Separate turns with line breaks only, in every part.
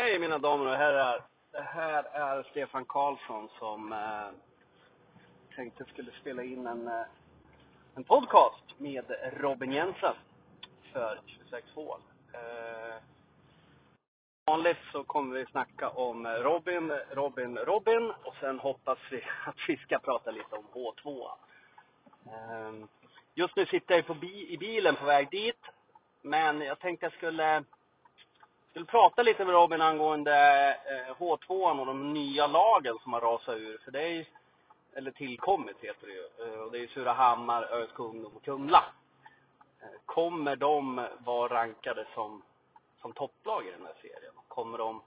Hej mina damer och herrar. Det här är Stefan Karlsson som eh, tänkte skulle spela in en, eh, en podcast med Robin Jensen för 26 hål. Eh, vanligt så kommer vi snacka om Robin, Robin, Robin och sen hoppas vi att vi ska prata lite om H2. Eh, just nu sitter jag på bi i bilen på väg dit. Men jag tänkte jag skulle skulle prata lite med Robin angående eh, H2 och de nya lagen som har rasat ur. För det är ju, eller tillkommit heter det ju. Eh, och det är Surahammar, ÖSK Ungdom och Kumla. Eh, kommer de vara rankade som, som topplag i den här serien? Kommer de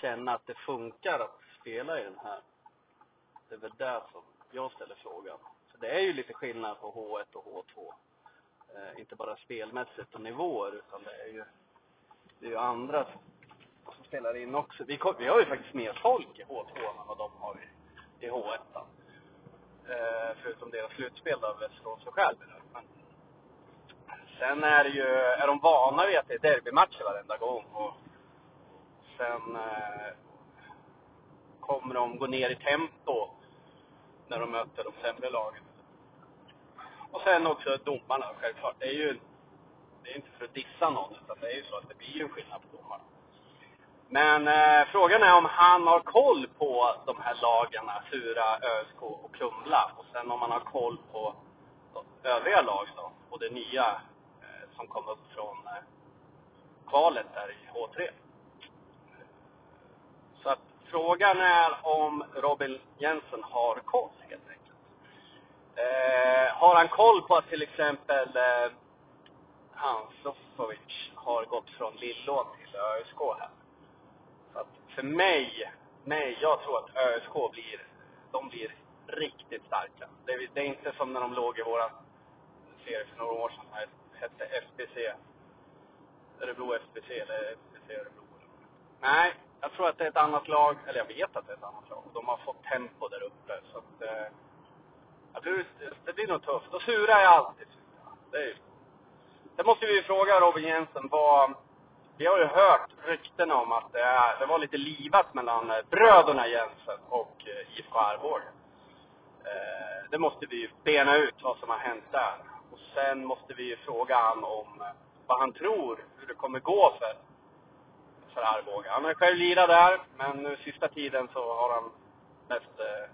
känna att det funkar att spela i den här? Det är väl där som jag ställer frågan. Så det är ju lite skillnad på H1 och H2. Inte bara spelmässigt och nivåer, utan det är ju det är ju andra som spelar in också. Vi, vi har ju faktiskt mer folk i H2 än vad de har i, i H1. Eh, förutom deras slutspel då, Västerås och Skälby. Men sen är det ju, är de vana vid att det är derbymatcher varenda gång. Och sen eh, kommer de gå ner i tempo när de möter de sämre lagen. Och sen också domarna självklart. Det är ju det är inte för att dissa någon, utan det är ju så att det blir ju en skillnad på domarna. Men eh, frågan är om han har koll på de här lagarna, Sura, ÖSK och Kumla. Och sen om han har koll på övriga lag då, och det nya eh, som kom upp från eh, kvalet där i H3. Så att frågan är om Robin Jensen har koll helt enkelt. Eh, har han koll på att till exempel eh, han har gått från Lillån till ÖSK här. Så att för mig, nej, jag tror att ÖSK blir, de blir riktigt starka. Det är, det är inte som när de låg i våra serie för några år sedan, här hette FBC. Örebro FBC eller FBC Örebro. Nej, jag tror att det är ett annat lag, eller jag vet att det är ett annat lag. De har fått tempo där uppe. Så att, eh, jag tror det blir nog tufft. Och Sura är alltid sura. Det är Sen måste vi fråga Robin Jensen vad... Vi har ju hört rykten om att det, är, det var lite livat mellan eh, bröderna Jensen och eh, IFK Arboga. Eh, det måste vi ju bena ut vad som har hänt där. Och sen måste vi ju fråga han om vad han tror, hur det kommer gå för, för Arboga. Han har själv lirat där, men nu sista tiden så har han mest eh,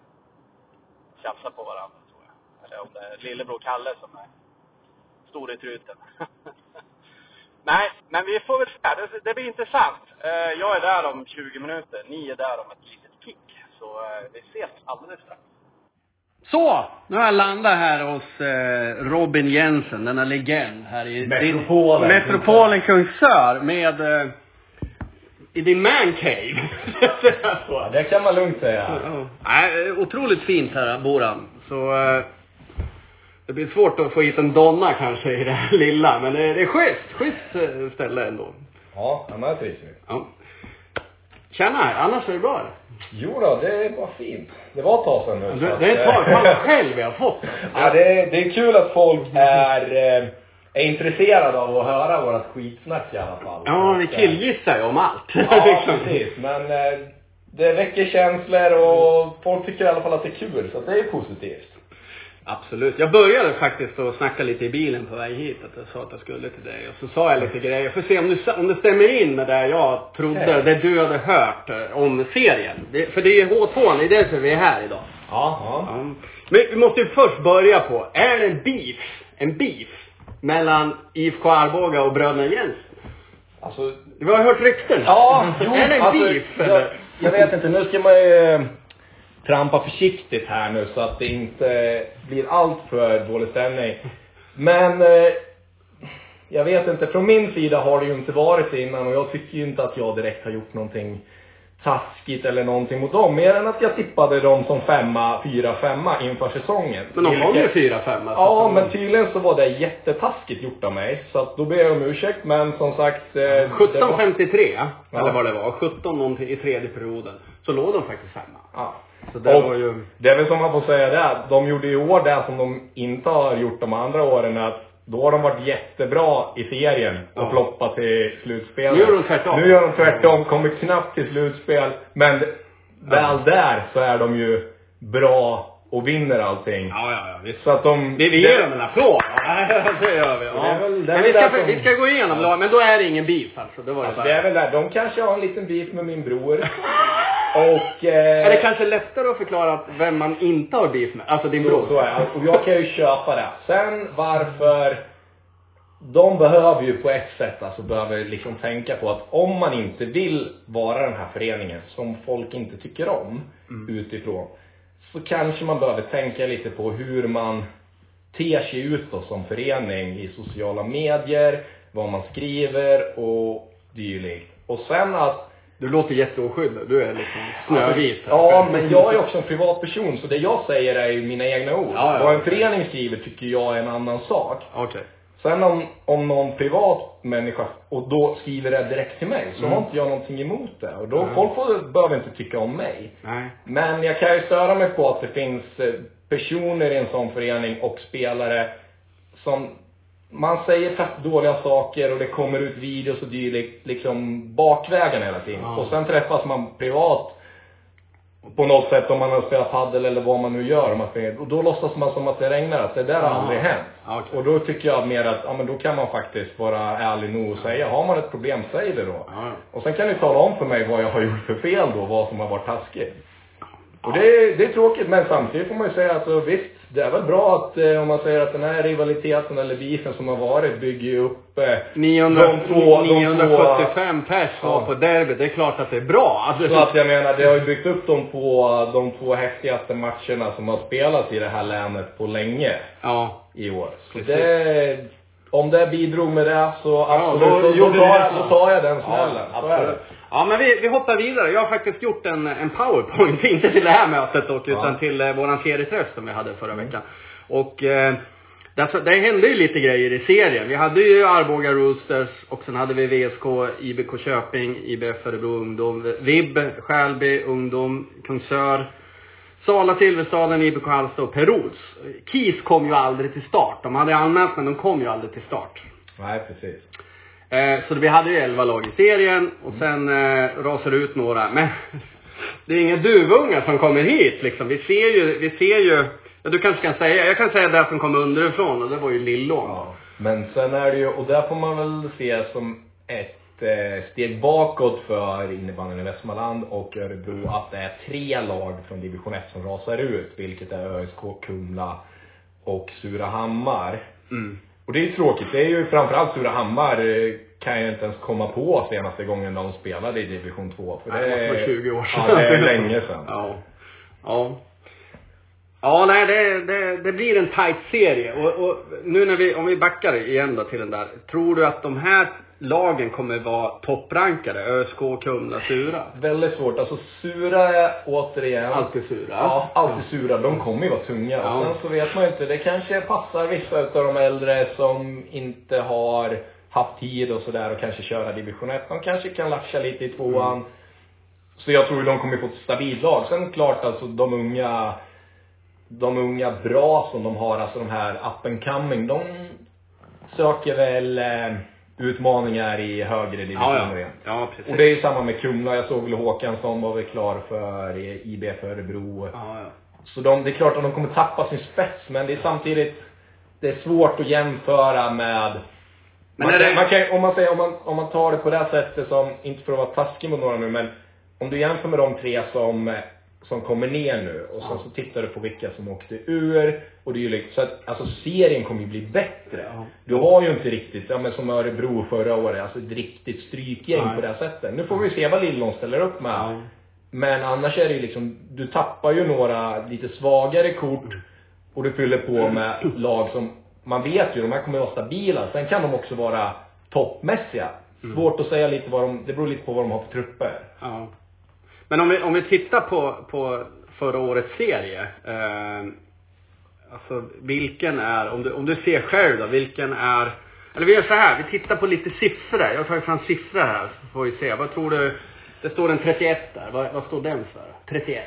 tjafsat på varandra, tror jag. Eller om det är lillebror Kalle som är stor i truten. Nej, men vi får väl se. Det, det blir intressant. Jag är där om 20 minuter. Ni är där om ett litet kick. Så vi ses alldeles strax. Så, nu har jag landat här hos eh, Robin Jensen, denna legend här i
Metropolen.
Din, metropolen Kungsör med eh, i din mancave.
ja, det kan man lugnt säga.
Ja. Nej, otroligt fint här bor han. Så eh, det blir svårt att få hit en donna kanske i det här lilla, men det, det är schysst. Schysst ställe ändå.
Ja, men det trivs vi.
Ja. Tjena, annars är det bra eller?
Jo då, det var fint. Det var ett tag sedan nu.
Det, det är ett tag, fan själv jag har fått.
Ja, det, är, det är kul att folk är, eh, är intresserade av att höra vårat skitsnack i alla fall.
Ja, vi killgissar ju om allt.
Ja, liksom. precis. Men eh, det väcker känslor och folk tycker i alla fall att det är kul, så det är positivt.
Absolut. Jag började faktiskt att snacka lite i bilen på väg hit. Att jag sa att jag skulle till dig. Och så sa jag lite grejer. Får se om, du, om det stämmer in med det jag trodde, okay. det du hade hört om serien. Det, för det är H2, det är därför vi är här idag.
Ja, ja. ja.
Men vi måste ju först börja på, är det en beef, en beef mellan IFK Arboga och bröderna Jensen?
Alltså...
Du har hört rykten?
Ja, jo,
Är det en
alltså,
beef
jag,
eller?
Jag vet inte, nu ska man ju trampa försiktigt här nu så att det inte blir allt för dålig stämning. Men eh, jag vet inte, från min sida har det ju inte varit det innan och jag tycker ju inte att jag direkt har gjort någonting taskigt eller någonting mot dem. Mer än att jag tippade dem som femma, fyra, femma inför säsongen.
Men de har ju fyra, femma.
Ja, men tydligen så var det jättetaskigt gjort av mig. Så att då ber jag om ursäkt, men som sagt. Eh,
17.53, ja. eller vad det var. 17 någonting i tredje perioden. Så låg de faktiskt femma.
Ja.
Så det var ju...
Det är väl som man får säga det, de gjorde i år det som de inte har gjort de andra åren, att då har de varit jättebra i serien och
Ja.
floppat i slutspelet.
Nu gör de tvärtom.
Nu gör de tvärtom, kommer knappt till slutspel. Men väl där så är de ju bra och vinner allting.
Ja, ja, ja. Visst.
Så att de...
Vi, vi ger dem en applåd. Ja, det gör vi.
Det
Ja.
är väl- det är
Men vi ska,
som-
vi ska gå igenom lag, men då är det ingen beef alltså. Det var det
Alltså,
bara.
det är väl där. De kanske har en liten beef med min bror. Och... Eh,
Är det kanske lättare att förklara vem man inte har beef med? Alltså din bror?
Så, så är det. Och jag kan ju köpa det. Sen varför... De behöver ju på ett sätt alltså behöver liksom tänka på att om man inte vill vara den här föreningen som folk inte tycker om utifrån. Så kanske man behöver tänka lite på hur man ter sig utåt som förening i sociala medier, vad man skriver och dylikt. Och sen att
Du låter jätteoskyldig. Du är liksom snövit.
Ja, men jag är också en privatperson, så det jag säger är ju mina egna ord.
Ja, ja.
Vad en förening skriver tycker jag är en annan sak.
Okej.
Sen om, om någon privat människa, och då skriver det direkt till mig, så har inte jag någonting emot det. Och då,
Mm.
folk får, behöver inte tycka om mig.
Nej.
Men jag kan ju störa mig på att det finns eh, personer i en sån förening och spelare som man säger dåliga saker och det kommer ut videos och dylikt liksom bakvägen hela tiden.
Ja.
Och sen träffas man privat på något sätt om man har spelat paddel eller vad man nu gör. Om man spelar, och då låtsas man som att det regnar, att det där har aldrig hänt.
Okej.
Och då tycker jag mer att, ja men då kan man faktiskt vara ärlig nog och säga, har man ett problem, säg det då.
Ja.
Och sen kan ni tala om för mig vad jag har gjort för fel då, vad som har varit taskigt. Och det, är- det är tråkigt, men samtidigt får man ju säga att alltså, visst, det är väl bra att eh, om man säger att den här rivaliteten eller beefen som har varit bygger ju upp eh,
900,
de två, de
975 pers var
Ja.
på derbyt. Det är klart att det är bra. Alltså,
Så att jag menar, det har ju byggt upp de två, de två häftigaste matcherna som har spelats i det här länet på länge
Ja.
i år. Så
Precis.
det, om det bidrog med det så
Ja,
absolut,
då
då, då,
gjorde
tar, jag,
så.
då tar jag den smällen.
Ja, absolut. Ja, men vi, vi hoppar vidare. Jag har faktiskt gjort en, en powerpoint, inte till det här mötet dock, utan
Ja. Mm.
till eh, våran serieträff som vi hade förra veckan. Och eh, därför, det hände ju lite grejer i serien. Vi hade ju Arboga Roosters och sen hade vi VSK, IBK Köping, IBF Örebro Ungdom, VIB, Skälby Ungdom, Kungsör, Sala Silverstaden, IBK Halmstad och Perols. KIS kom ju aldrig till start. De hade anmält men de kom ju aldrig till start.
Nej, precis.
Eh, så vi hade ju 11 lag i serien och sen eh, rasade ut några. Men det är inga duvungar som kommer hit liksom. Vi ser ju, vi ser ju, ja, du kanske kan säga, jag kan säga det som kom underifrån och det var ju Lillån.
Ja. Men sen är det ju, och där får man väl se som ett eh, steg bakåt för innebandyn i Västmanland och Örebro att det är tre lag från division 1 som rasar ut, vilket är ÖSK, Kumla och Surahammar.
Mm.
Och det är ju tråkigt. Det är ju framförallt Surahammar eh, kan jag inte ens komma på senaste gången de spelade i division 2. För
Det måste vara 20 år sedan.
Ja, det är länge sedan.
Ja. Ja. Ja, nej, det, det, det blir en tight serie. Och, och nu när vi, om vi backar igen då till den där. Tror du att de här lagen kommer vara topprankade? ÖSK, Kumla, Sura?
Väldigt svårt. Alltså Sura är återigen...
Alltid Sura?
Ja, alltid sura. De kommer ju vara tunga.
Ja.
Och sen så vet man ju inte, det kanske passar vissa utav de äldre som inte har haft tid och sådär och kanske köra division 1. De kanske kan latcha lite i tvåan.
Mm.
Så jag tror de kommer få ett stabilt lag. Sen klart alltså de unga, de unga bra som de har, alltså de här up and coming, de söker väl eh, utmaningar i högre divisioner
Ja, ja. Ja.
Och det är ju samma med Kumla. Jag såg väl Håkansson var väl klar för IBF Örebro.
Ja, ja.
Så de, det är klart att de kommer tappa sin spets, men det är samtidigt, det är svårt att jämföra med man kan,
det-
man kan, om man säger, om man, om man tar det på det här sättet som, inte för att vara taskig mot några nu, men om du jämför med de tre som, som kommer ner nu och sen så tittar du på vilka som åkte ur och det är ju liksom, så att, alltså serien kommer ju bli bättre. Du har ju inte riktigt, ja men som Örebro förra året, alltså ett riktigt strykgäng
Nej.
på det här sättet. Nu får vi se vad Lillån ställer upp med.
Ja.
Men annars är det ju liksom, du tappar ju några lite svagare kort och du fyller på med lag som, man vet ju, de här kommer vara stabila. Sen kan de också vara toppmässiga. Svårt att säga lite vad de, det beror lite på vad de har för trupper.
Ja. Men om vi, om vi tittar på, på förra årets serie. Eh, alltså vilken är, om du, om du ser själv då, vilken är... Eller vi gör så här, vi tittar på lite siffror. Jag har tagit fram siffror här, så får vi se. Vad tror du? Det står en 31 där. Vad, vad står den för? 31?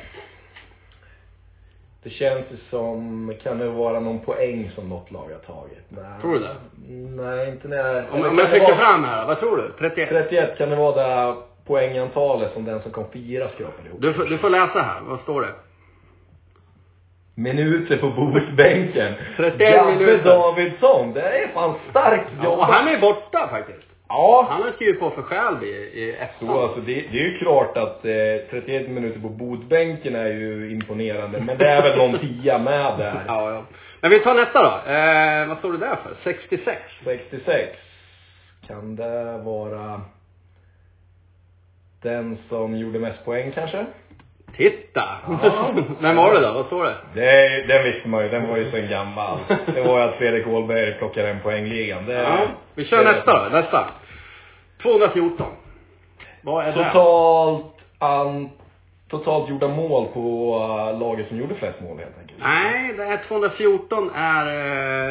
Det känns som, kan det vara någon poäng som något lag har tagit? Nej.
Tror du det?
Nej, inte när jag...
Om, om jag trycker
vara-
fram här, vad tror du? 31?
31, kan det vara det poängantalet som den som kom fyra skrapade ihop?
Du, får- du får läsa här, vad står det?
Minuter på bordbänken.
31
Gabbe
minuter.
Davidsson, det är fan starkt
Ja, och
jobbat.
han är borta faktiskt.
Ja,
Han har skrivit på för Skälby i, i ettan.
Så alltså det, det är ju klart att eh, 31 minuter på botbänken är ju imponerande. Men det är väl någon tia med där.
Ja, ja. Men vi tar nästa då. Eh, vad står det där för? 66?
66. Kan det vara den som gjorde mest poäng kanske?
Titta!
Ja.
Vem var det då? Vad står det?
Det, den visste man ju, den var ju så gammal. Det var ju att Fredrik Åhlberg plockade hem poängligan. Det,
Ja, vi kör
det-
nästa. Nästa. 214. Vad är det?
Totalt, an, totalt gjorda mål på uh, laget som gjorde flest mål helt.
Nej, det här 214 är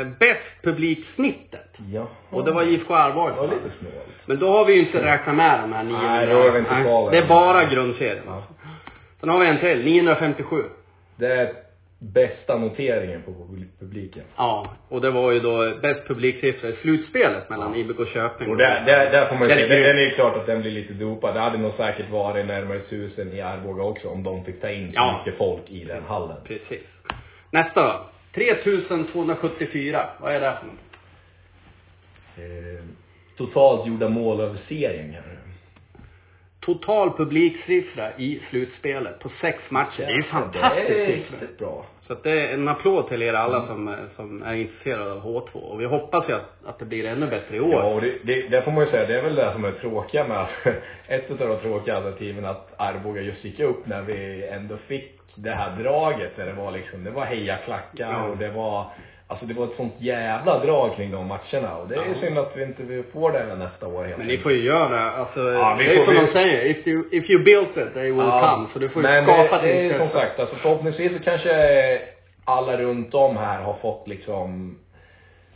eh, bäst publiksnittet.
Ja.
Och det var IFK Arboga.
Det var lite snålt.
Men då har vi ju inte räknat med de här 900.
Nej, då har vi inte kvar det.
Det är bara grundserien.
Ja.
Sen har vi en till, 957.
Det är bästa noteringen på publi- publiken.
Ja, och det var ju då bäst publiksiffra i slutspelet mellan IBK Köping
Och där, där, där får man ju
är
säga,
grym.
den är ju klart att den blir lite dopad. Det hade nog säkert varit närmare tusen i Arboga också om de fick ta in så
Ja.
mycket folk i den hallen.
Precis. Nästa då. 3274. Vad är det för något?
Eh, totalt gjorda mål över serien kanske.
Total publiksiffra i slutspelet på sex matcher. Det är ju fantastiskt
Det är riktigt bra.
Så att det är en applåd till er alla som, eh, som är intresserade av H2. Och vi hoppas ju att, att det blir ännu bättre i år.
Ja, och det, det, det får man ju säga, det är väl det som är tråkiga med ett av de tråkiga alternativen att Arboga just gick upp när vi ändå fick det här draget där det var liksom, det var hejaklackar
Ja.
och det var Alltså det var ett sånt jävla drag kring de matcherna och det är
Ja.
synd att vi inte vi får det nästa år helt
Men ni får ju göra det. Alltså,
Ja,
det är
får-
som
vi-
de säger. If you, if you built it, they will come. Så du får ju
men
skapa
det, det är som sagt, alltså förhoppningsvis så kanske alla runt om här har fått liksom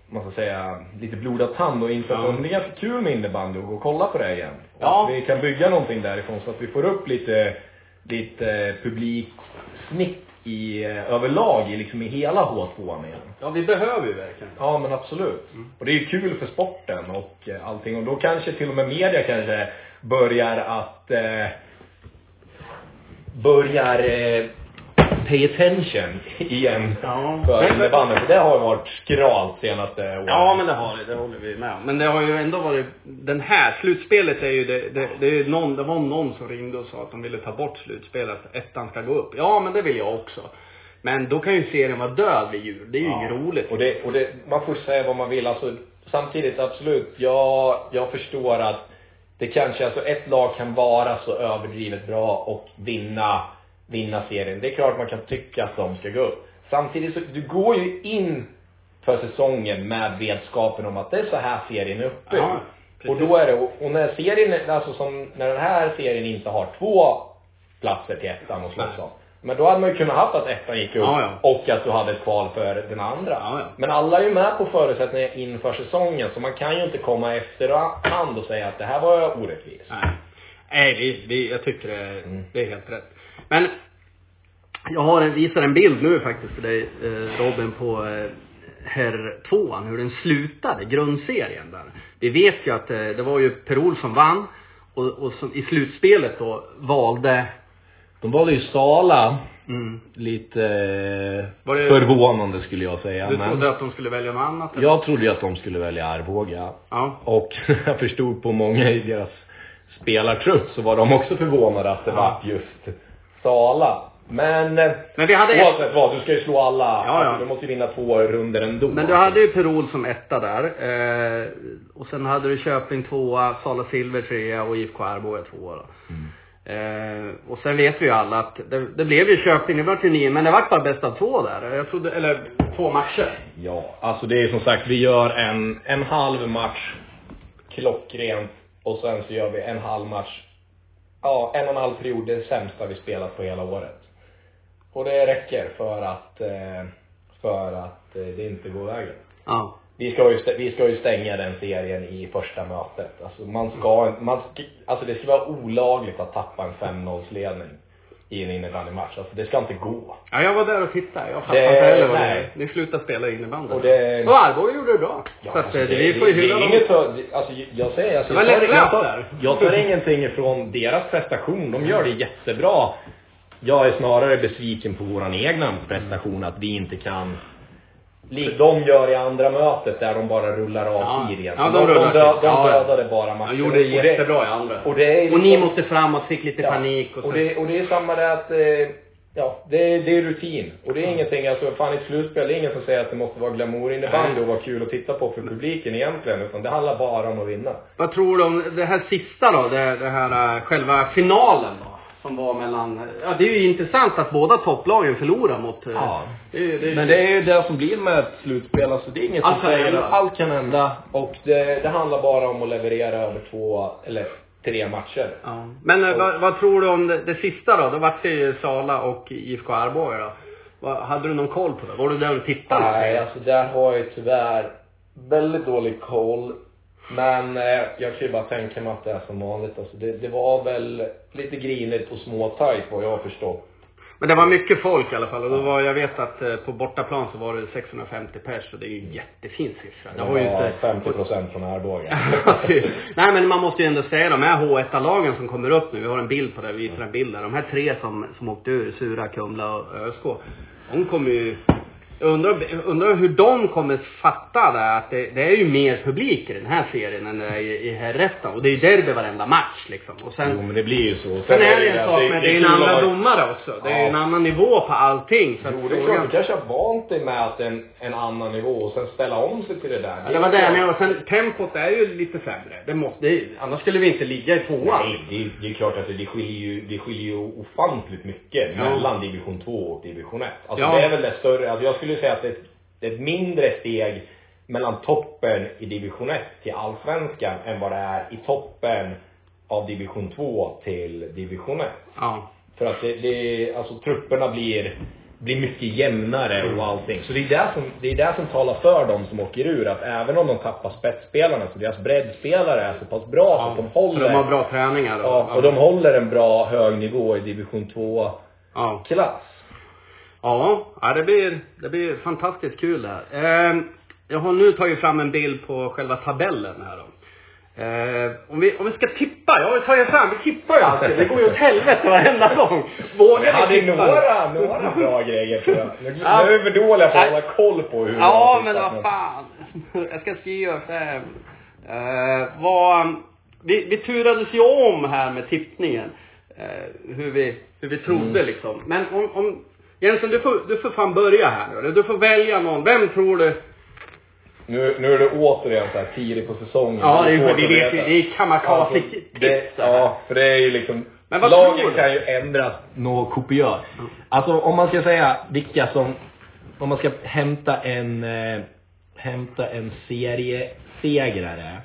man ska säga, lite blodad tand och insett
Ja.
att det är ganska kul med innebandy och gå och kolla på det igen. Och
Ja.
att vi kan bygga någonting därifrån så att vi får upp lite, lite publiksnitt i, eh, överlag i liksom i hela H2 igen.
Ja, vi behöver ju verkligen.
Ja men absolut. Och det är ju kul för sporten och eh, allting. Och då kanske till och med media kanske börjar att eh, börjar eh, pay attention igen
Ja.
för innebandyn. För det har ju varit skralt senaste åren.
Ja, men det har det. Det håller vi med om. Men det har ju ändå varit... Den här, slutspelet är ju det... Det, det, är någon, det var någon som ringde och sa att de ville ta bort slutspelet. Ettan ska gå upp. Ja, men det vill jag också. Men då kan ju serien vara död vid jul. Det är ju
Ja.
inget roligt.
Och det, och det, man får säga vad man vill. Alltså, samtidigt, absolut. Jag, jag förstår att det kanske, alltså ett lag kan vara så överdrivet bra och vinna, vinna serien. Det är klart man kan tycka att de ska gå upp. Samtidigt så, du går ju in för säsongen med vetskapen om att det är så här serien är uppe.
Ja,
och då är det, och när serien, alltså som, när den här serien inte har två platser till ettan och slåss om. Men då hade man ju kunnat haft att ettan gick upp
Ja, ja.
och att du hade ett kval för den andra.
Ja, ja.
Men alla är ju med på förutsättningar inför säsongen, så man kan ju inte komma efterhand och säga att det här var orättvist.
Nej, Nej det, det, jag tycker det,
Mm.
det är helt rätt. Men jag har en, visar en bild nu faktiskt för dig eh, Robin på eh, herr tvåan, hur den slutade, grundserien där. Vi vet ju att eh, det var ju Per Olsson vann och, och som, i slutspelet då valde
De valde ju Sala,
mm,
lite eh,
det-
förvånande skulle jag säga.
Du
men
trodde att de skulle välja något annat? eller?
jag trodde ju att de skulle välja Arboga.
Ja.
Och jag förstod på många i deras spelartrupp så var de också förvånade att det
Ja.
var just Sala. Men, eh,
Men vi hade ett-
oavsett vad, du ska ju slå alla.
Ja, ja.
Alltså, du måste ju vinna två runder ändå.
Men du hade ju Per Olsson etta där. Eh, och sen hade du Köping tvåa, Sala Silver trea och IFK Arboga tvåa då. Eh, och sen vet vi ju alla att det, det blev ju Köping, det var ju nio, men det var bara bäst av två där. Jag trodde, eller två matcher.
Ja, alltså det är som sagt, vi gör en, en halv match klockrent och sen så gör vi en halv match, ja en och en halv period, det sämsta vi spelat på hela året. Och det räcker för att, eh, för att eh, det inte går vägen.
Ja.
Vi ska, ju, vi ska ju stänga den serien i första mötet. Alltså man ska, man alltså det ska vara olagligt att tappa en 5-0 ledning i en innebandymatch. Alltså det ska inte gå.
Ja, jag var där och tittade. Jag fattar
Det-
inte heller vad det
nej.
är. Ni slutade spela innebandy.
Och det-
Och Arboga gjorde det bra.
Ja,
så
alltså,
eh, det, vi får ju
det,
hylla
det
dem.
inget för, det- alltså jag säger, alltså,
Det var
jag, tar, jag, tar, jag tar ingenting ifrån deras prestation. De gör det jättebra. Jag är snarare besviken på våran egna prestation, att vi inte kan Likt de gör i andra mötet där de bara rullar av
Ja.
serien.
Ja, de
de, de,
rullar
dö-
till.
de
Ja,
dödade bara matchen.
De gjorde det jättebra i andra.
Och, det är
Och ni
liksom-
måste fram och fick lite
Ja.
panik och så.
Och det, och det är samma där att, eh, ja, det är, det är rutin. Och det är ingenting, alltså fan i ett slutspel, det är ingen som säger att det måste vara glamour innebandy och vara kul att titta på för publiken egentligen. Utan det handlar bara om att vinna.
Vad tror du om det här sista då? Det, det här eh, själva finalen då? Som var mellan... Ja, det är ju intressant att båda topplagen förlorar mot... eh,
Ja.
Det, det,
Men det är ju det som blir med ett slutspel. Alltså det är inget
Allt
som säger allt kan hända. Och det, det handlar bara om att leverera över två, eller tre matcher.
Ja. Men eh, vad, vad tror du om det, det sista då? Då vart det ju Sala och IFK Arboga då. Vad, hade du någon koll på det? Var du där och tittade?
Nej, alltså där har jag ju tyvärr väldigt dålig koll. Men eh, jag kan ju bara tänka mig att det är som vanligt. Alltså det, det var väl lite grinigt och småtajt vad jag har förstått.
Men det var mycket folk i alla fall. Och då var, jag vet att eh, på bortaplan så var det 650 pers. Och det är ju en jättefin siffra.
Det
Det var ju inte...
50 procent från Arboga.
Nej men man måste ju ändå säga de här H1-lagen som kommer upp nu. Vi har en bild på det, vi visar en bild där. De här tre som, som åkte ur, Sura, Kumla och ÖSK. De kommer ju... Undrar, undrar hur de kommer fatta det, att det, det är ju mer publik i den här serien än det är i, i herrettan. Och det är ju derby varenda match liksom. Och sen,
jo men det blir ju så.
sen är det en sak med, det är en
att-
domare också. Det är en annan nivå på allting. Så
Jo, det är klart. Du kanske har vant dig med att en, en annan nivå och sen ställa om sig till det där.
Ja, det var det jag menade. Sen tempot är ju lite sämre. Det måste, det, annars skulle vi inte ligga i tvåan.
Nej, det, är- det är klart att det, det skiljer ju, det skiljer ju ofantligt mycket
Ja.
mellan division 2 och division 1. Alltså
Ja.
det är väl det större, alltså jag skulle säga att det, är- det är ett mindre steg mellan toppen i division 1 till allsvenskan än vad det är i toppen av division 2 till division 1.
Ja.
För att det, det alltså trupperna blir, blir mycket jämnare och allting. Så det är det som, det är det som talar för dem som åker ur. Att även om de tappar spetsspelarna så deras breddspelare är så pass bra så att de håller.
Så de har bra träningar. och-
Ja, och de håller en bra hög nivå i division 2-klass.
Ja. Ja, ja det, blir, det blir fantastiskt kul det här. Eh, jag har nu tagit fram en bild på själva tabellen här då. Eh, om, vi, om vi ska tippa, jag har tagit fram, vi tippar ju alltid. Det går ju åt helvete varenda gång.
Vi
Vågar vi
ju
tippa?
några, några bra grejer tror jag. Nu,
Ja.
nu är vi för dåliga på att hålla koll på hur
Ja,
vi
men vad fan. Jag ska skriva så här. Eh, vad, vi, vi turades ju om här med tippningen. Eh, hur, vi, hur vi trodde
Mm.
liksom. Men om, om Jensen, du får, du får fan börja här nu. Du får välja någon. Vem tror du?
Nu, nu är det återigen så här tidigt på säsongen.
Ja, det är, ju.
veta.
Det är kamikaze
Alltså, det,
det.
Ja, för det är ju liksom...
Men vad tror
lagen
du?
kan ju ändras något kopiöst. Alltså om man ska säga vilka som... Om man ska hämta en... Eh, hämta en seriesegrare.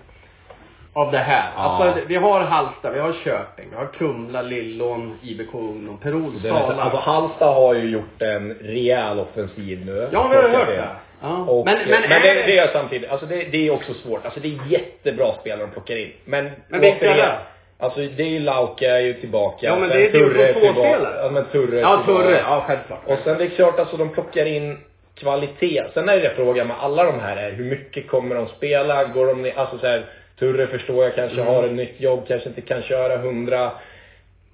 Av det här.
Ja.
Alltså, vi har Halsta, vi har Köping, vi har Kumla, Lillån, IBK Ungdom, Perol,
Det är nästan-
Sala.
Alltså Halmstad har ju gjort en rejäl offensiv nu.
Ja, vi har hört
säga.
det. Ja.
Och,
Men-
men,
men
men, det,
det-
det är samtidigt, alltså det, det är också svårt. Alltså det är jättebra spelare de plockar in. Men,
Men vilka är
återigen,
det?
Alltså det är ju Lauke är ju tillbaka.
Ja, men det är
Turre är tillbaka. Ja men Turre
Ja. Turre. Ja, självklart.
Och sen det är klart alltså de plockar in kvalitet. Sen är det frågan med alla de här är hur mycket kommer de spela? Går de ner, alltså så här, Turre förstår jag kanske
Mm.
har ett nytt jobb, kanske inte kan köra hundra.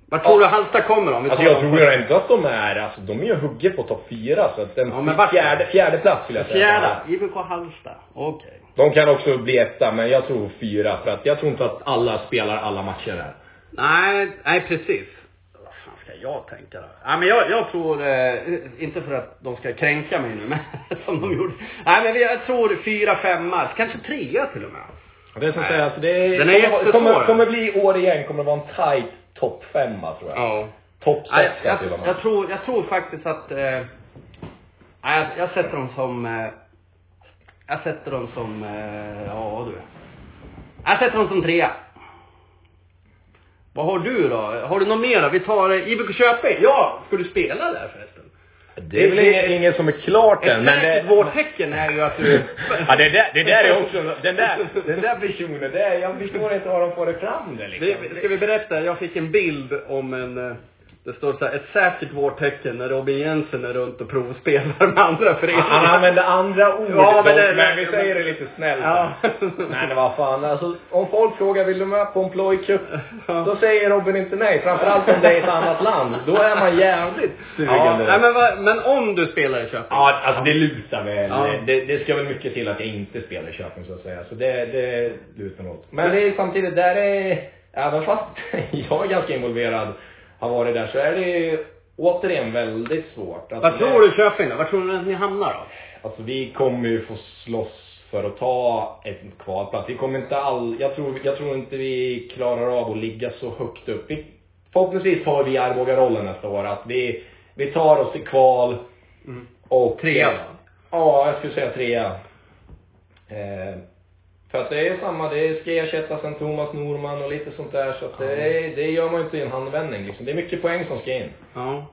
Vad tror
Ja.
du Halsta kommer om? Vi
Alltså jag tror ju inte att de är, alltså de är ju hugget på topp fyra så att den
Ja, men
fjärde, fjärde plats skulle jag säga.
Fjärde. IBK Halsta. Okej.
De kan också bli etta, men jag tror fyra för att jag tror inte att alla spelar alla matcher här.
Nej, nej precis. Vad fan ska jag tänka då? Nej men jag, jag tror, eh, inte för att de ska kränka mig nu, men som de gjorde. Nej men jag tror fyra, femma, kanske trea till och med.
Det är som säger, alltså det är,
Den är
kommer,
jättesvår.
kommer, kommer bli år igen, kommer det vara en tight topp femma tror jag.
Ja.
Topp
Nej,
sex
jag,
till och med.
jag, tror, jag tror faktiskt att... Eh, nej, jag, jag sätter dem som... Eh, jag sätter dem som... Eh, ja du. Jag sätter dem som trea. Vad har du då? Har du något mer då? Vi tar eh, IBK Köping. Ja! Ska du spela där förresten?
Det är väl ingen som är klart än, men det...
vårtecken är ju att du...
Ja, det där, det där är också, den där, den där personen, det är, jag förstår inte var de får det fram det liksom.
Det, ska vi berätta? Jag fick en bild om en, eh, Det står så här, ett säkert vårtecken när Robin Jensen är runt och provspelar med andra föreningar.
Han använder andra ord
Ja, men det-
men vi säger det lite snällt.
Ja.
Nej men vad fan, alltså om folk frågar vill du med på en plojkupp?
Ja.
Då säger Robin inte nej. Framförallt om det är ett annat land. Då är man jävligt sugen.
Ja, nej, men, vad- men om du spelar i Köping?
Ja, alltså det lutar väl.
Ja.
Det, det ska väl mycket till att jag inte spelar i Köping så att säga. Så det, det lutar något. Men det är samtidigt, där är, även fast jag är ganska involverad, har varit där, så är det återigen väldigt svårt. Alltså,
Vad tror du Köping då? Var tror du att ni hamnar då?
Alltså vi kommer ju få slåss för att ta en kvalplats. Vi kommer inte all, jag tror, jag tror inte vi klarar av att ligga så högt upp. Vi, förhoppningsvis tar vi Arboga-rollen nästa år. Att vi, vi tar oss till kval och...
Trea?
Ja, jag skulle säga trea. Eh, för att det är samma, det ska ersättas en Thomas Norman och lite sånt där. Så att det, det gör man ju inte i en handvändning liksom. Det är mycket poäng som ska in.
Ja.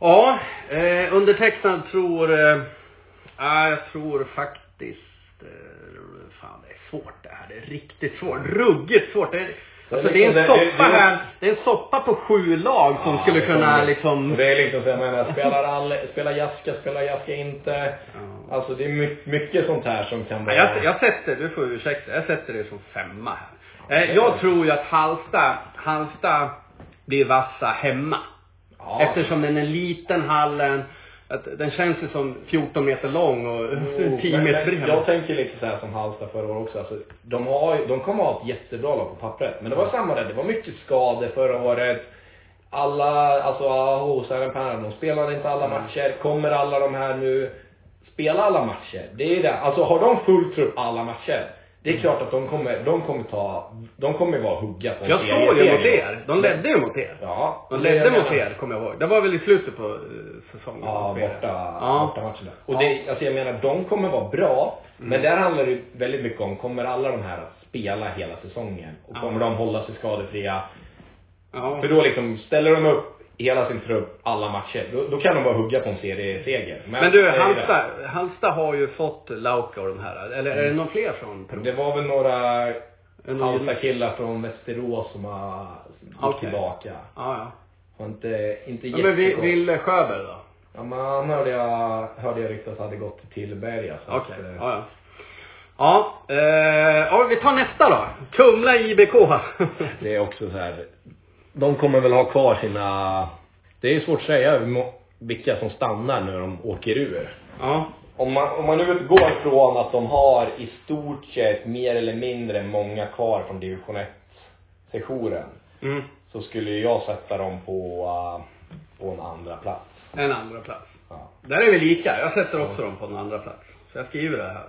Ja, eh, undertecknad tror... Eh, ja, jag tror faktiskt... Eh, fan, det är svårt det här. Det är riktigt svårt. Ruggigt svårt. Är,
Det är
alltså, det är en
liksom-
soppa här. Det är en soppa på sju lag som skulle kunna liksom...
Det är liksom så, jag menar, spelar all, spelar Jaska, spelar Jaska inte. Alltså det är mycket, mycket sånt här som kan vara...
jag, jag sätter, du får ursäkta, jag sätter det som femma här. Eh, jag tror ju att Halsta, Halsta blir vassa hemma.
ja.
Eftersom den är liten hallen, att den känns ju som 14 meter lång och
Jo,
10
men-
meter bred.
Jag tänker lite så här som Halmstad förra året också. Alltså, de, har, de kommer ha ett jättebra lag på pappret. Men det var samma där. Det var mycket skador förra året. Alla, alltså Aho, Sören de spelade inte alla matcher. Kommer alla de här nu spela alla matcher? Det är det. Alltså har de full trupp alla matcher? Det är klart att de kommer, de kommer ta, de kommer vara hugga på en
Jag såg ju mot er. De ledde ju mot er.
Ja.
De ledde mot er, kommer jag ihåg. Det var väl i slutet på eh, säsongen?
Ja, borta,
Ja.
borta matchen där. Och det, alltså jag menar, de kommer vara bra.
Mm.
Men där handlar det väldigt mycket om, kommer alla de här att spela hela säsongen? Och kommer
Ja.
de hålla sig skadefria?
Ja.
För då liksom, ställer de upp hela sin trupp alla matcher, då, då kan de bara hugga på en serieseger.
Men du,
är ju
Halmstad, Halmstad har ju fått Lauka och de här. Eller är det någon fler från Peru?
Det var väl några Halmstad-killar från Västerås som har gick
Okej.
tillbaka.
Ja, ja.
Har inte, inte
ja men. Ville Sjöberg då?
Ja, men han hörde jag, hörde jag ryktas hade gått till så
Okej,
att, eh,
ja, ja. Ja, eh, ja, vi tar nästa då. Kumla IBK.
Det är också så här. De kommer väl ha kvar sina... Det är svårt att säga vilka som stannar när de åker ur.
ja.
Om man, om man nu utgår ifrån att de har i stort sett mer eller mindre många kvar från division 1-sessionen.
Mm.
Så skulle jag sätta dem på, uh, på en andra plats.
En andra plats.
Ja.
Där är vi lika. Jag sätter också dem på en andra plats. Så jag skriver det här.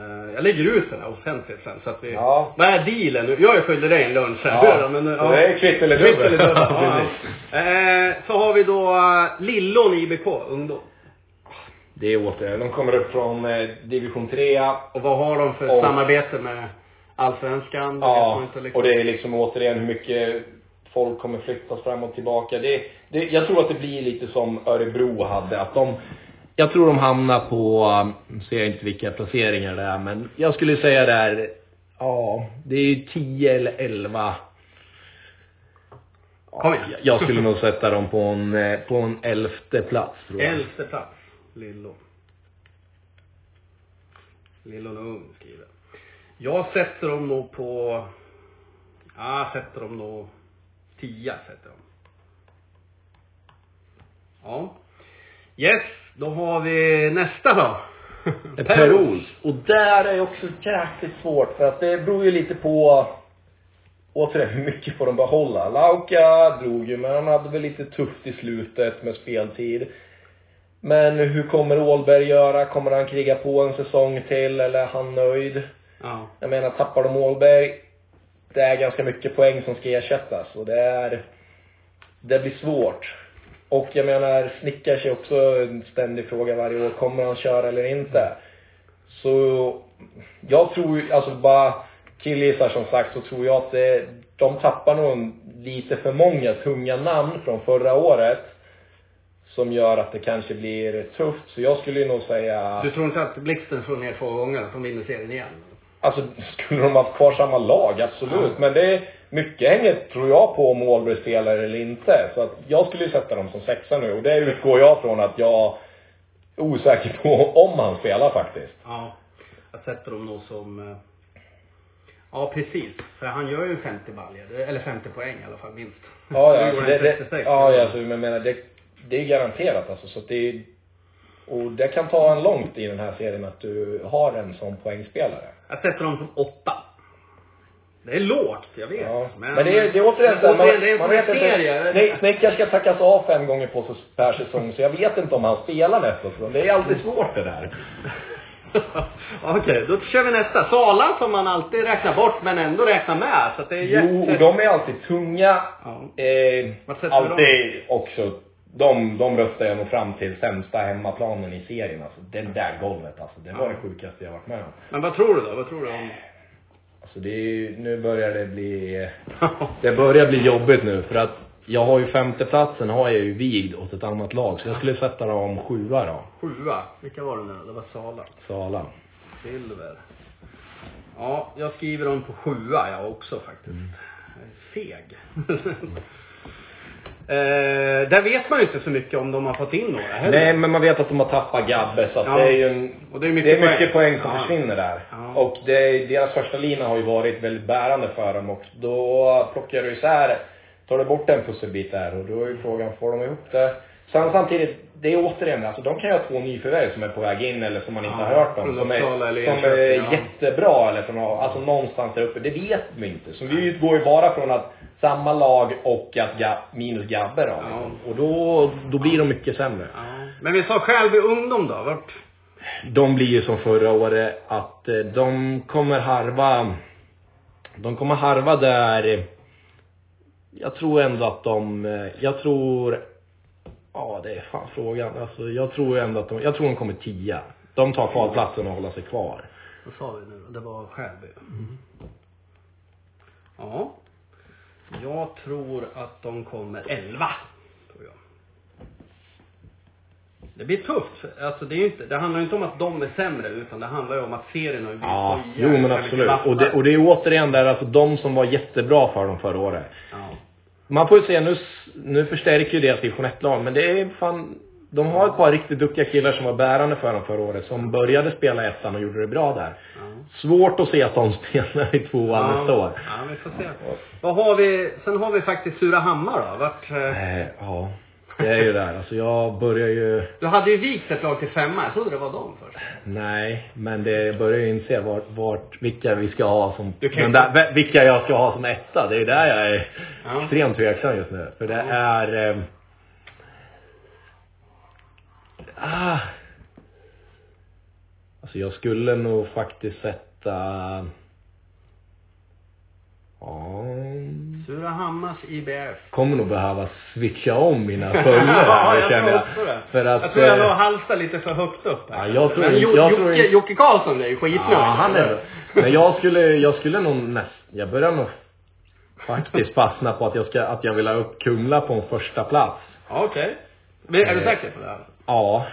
Eh, jag lägger ut den här offentligt sen så att vi...
Ja.
Vad är dealen nu? Jag är skyldig dig en lunch här.
Ja.
men,
Så det är kvitt eller dubbel.
Kvitt eller dubbel.
Ja,
ja. eh, så har vi då eh, Lillån IBK, ungdom.
Det är återigen, de kommer upp från division 3.
Och vad har de för
Och-
samarbete med Allsvenskan?
Ja,
liksom.
och det är liksom återigen hur mycket folk kommer flyttas fram och tillbaka. Det, det, jag tror att det blir lite som Örebro hade, att de jag tror de hamnar på, um, nu ser jag inte vilka placeringar det är, men jag skulle säga där, ja, det är ju 10 eller 11.
Kom igen.
Jag- skulle nog sätta dem på en, eh, på en elfte plats tror jag.
Elfte plats. Lillån och Ung skriver. Jag sätter dem nog på... Ja, sätter dem nog... Tia sätter dem. Ja. Yes, då har vi nästa då.
Peros. Och där är också jäkligt svårt för att det beror ju lite på återigen hur mycket får de behålla. Lauka drog ju men han hade väl lite tufft i slutet med speltid. Men hur kommer Ålberg göra? Kommer han kriga på en säsong till eller är han nöjd?
Ja.
Jag menar, tappar de Ålberg, det är ganska mycket poäng som ska ersättas och det är, det blir svårt. Och jag menar, Snickars är också en ständig fråga varje år. Kommer han köra eller inte? Så, jag tror alltså bara killgissar som sagt, så tror jag att det, de tappar nog lite för många tunga namn från förra året. Som gör att det kanske blir tufft. Så jag skulle ju nog säga...
Du tror inte att Blixten slår ner två gånger, att de vinner serien igen?
Alltså, skulle de haft kvar samma lag? Absolut.
Ja.
Men det, mycket hänger, tror jag, på om Ålborg spelar eller inte. Så att jag skulle ju sätta dem som sexa nu och det utgår jag från att jag är osäker på om han spelar faktiskt.
Ja. Jag sätter dem nog som... eh, Ja, precis. För han gör ju 50 baljor. Eller 50 poäng i alla fall, minst.
Ja, ja,
går
alltså det, det,
36.
ja, alltså, men menar, det, det är garanterat alltså. Så att det och det kan ta en långt i den här serien att du har en sån poängspelare.
Jag sätter dem som åtta. Det är lågt, jag vet.
Ja. Men, det är, det är återigen så här,
återigen, det är
man, man vet inte. Snick- Snickar ska tackas av fem gånger på, säs- per säsong, så jag vet inte om han spelar nästa. Det är alltid svårt det där.
Okej, då kör vi nästa. Sala som man alltid räknar bort men ändå räknar med. Så att det är
Jo, och de är alltid tunga.
Ja.
Eh, alltid också. De, de röstar jag nog fram till sämsta hemmaplanen i serien alltså. Det där golvet alltså. Det var
Ja.
det sjukaste jag varit med om.
Men vad tror du då? Vad tror du om...
Alltså det är ju, nu börjar det bli, det börjar bli jobbigt nu för att jag har ju femteplatsen har jag ju vigd åt ett annat lag. Så jag skulle sätta dem sjua då.
Sjua. Vilka var det nu Det var Sala.
Sala.
Silver. Ja, jag skriver dem på sjua jag också faktiskt.
Mm.
Jag är Feg. Eh, där vet man ju inte så mycket om de har fått in några heller.
Nej men man vet att de har tappat Gabbe så att
Ja.
det är ju en,
Och det är mycket
det är mycket
poäng.
poäng, som
Ja.
försvinner där.
Ja.
Och det, deras första lina har ju varit väldigt bärande för dem och då plockar du isär, tar du bort en pusselbit där och då är ju frågan, får de ihop det? Sen samtidigt, det är återigen, alltså de kan ju ha två nyförvärv som är på väg in eller som man inte
Ja,
har hört om. Som är, som är jättebra eller från, alltså någonstans där uppe. Det vet vi inte. Så vi utgår ju bara från att samma lag och att Ga, minus Gabbe då. Liksom. Och då, då blir de mycket sämre.
Ja. Men vi sa Skälby ungdom då? Vart?
De blir ju som förra året att eh, de kommer harva, de kommer harva där, jag tror ändå att de, eh, jag tror, ja det är fan frågan, alltså jag tror ändå att de, jag tror de kommer tia. De tar kvalplatsen och håller sig kvar.
Vad sa vi nu? Det var Skälby. Ja. Jag tror att de kommer 11. Tror jag. Det blir tufft. Alltså det, är inte, det handlar ju inte om att de är sämre utan det handlar ju om att serien har ju blivit
Ja, jo men absolut. Och det, och det är återigen där, alltså de som var jättebra för dem förra året.
Ja.
Man får ju se, nu, nu förstärker ju deras division 1-lag, men det är fan, de har ett par riktigt duktiga killar som var bärande för dem förra året, som började spela ettan och gjorde det bra där.
Ja.
Svårt att se att de spelar i tvåan nästa år.
Ja, vi får se. Vad har vi? Sen har vi faktiskt Surahammar då. Vart, eh,
Eh, ja, det är ju där. Alltså jag börjar ju,
du hade ju vikt ett lag till femma. Jag trodde det var dem först.
nej, men det jag börjar ju inse vart, vart, vilka vi ska ha som,
Du kan
där, vilka jag ska ha som etta. Det är där jag är
Ja.
extremt tveksam just nu. För det
Ja.
är, eh, ah, Alltså jag skulle nog faktiskt sätta, ja,
Surahammars IBF.
kommer nog behöva switcha om mina följare
ja,
här,
jag
känner
tror
jag.
också det.
För att,
jag tror jag
eh,
låg halsta lite för högt upp här.
Ja, jag tror
Men jo,
jag
Jocke,
tror
Jocke Karlsson är ju skitnöjd.
Ja, han är Men jag skulle, jag skulle nog näst, jag börjar nog faktiskt fastna på att jag ska, att jag vill ha upp Kumla på en första plats.
Ja, Okej. Men Är du
Eh.
säker på det här?
Ja,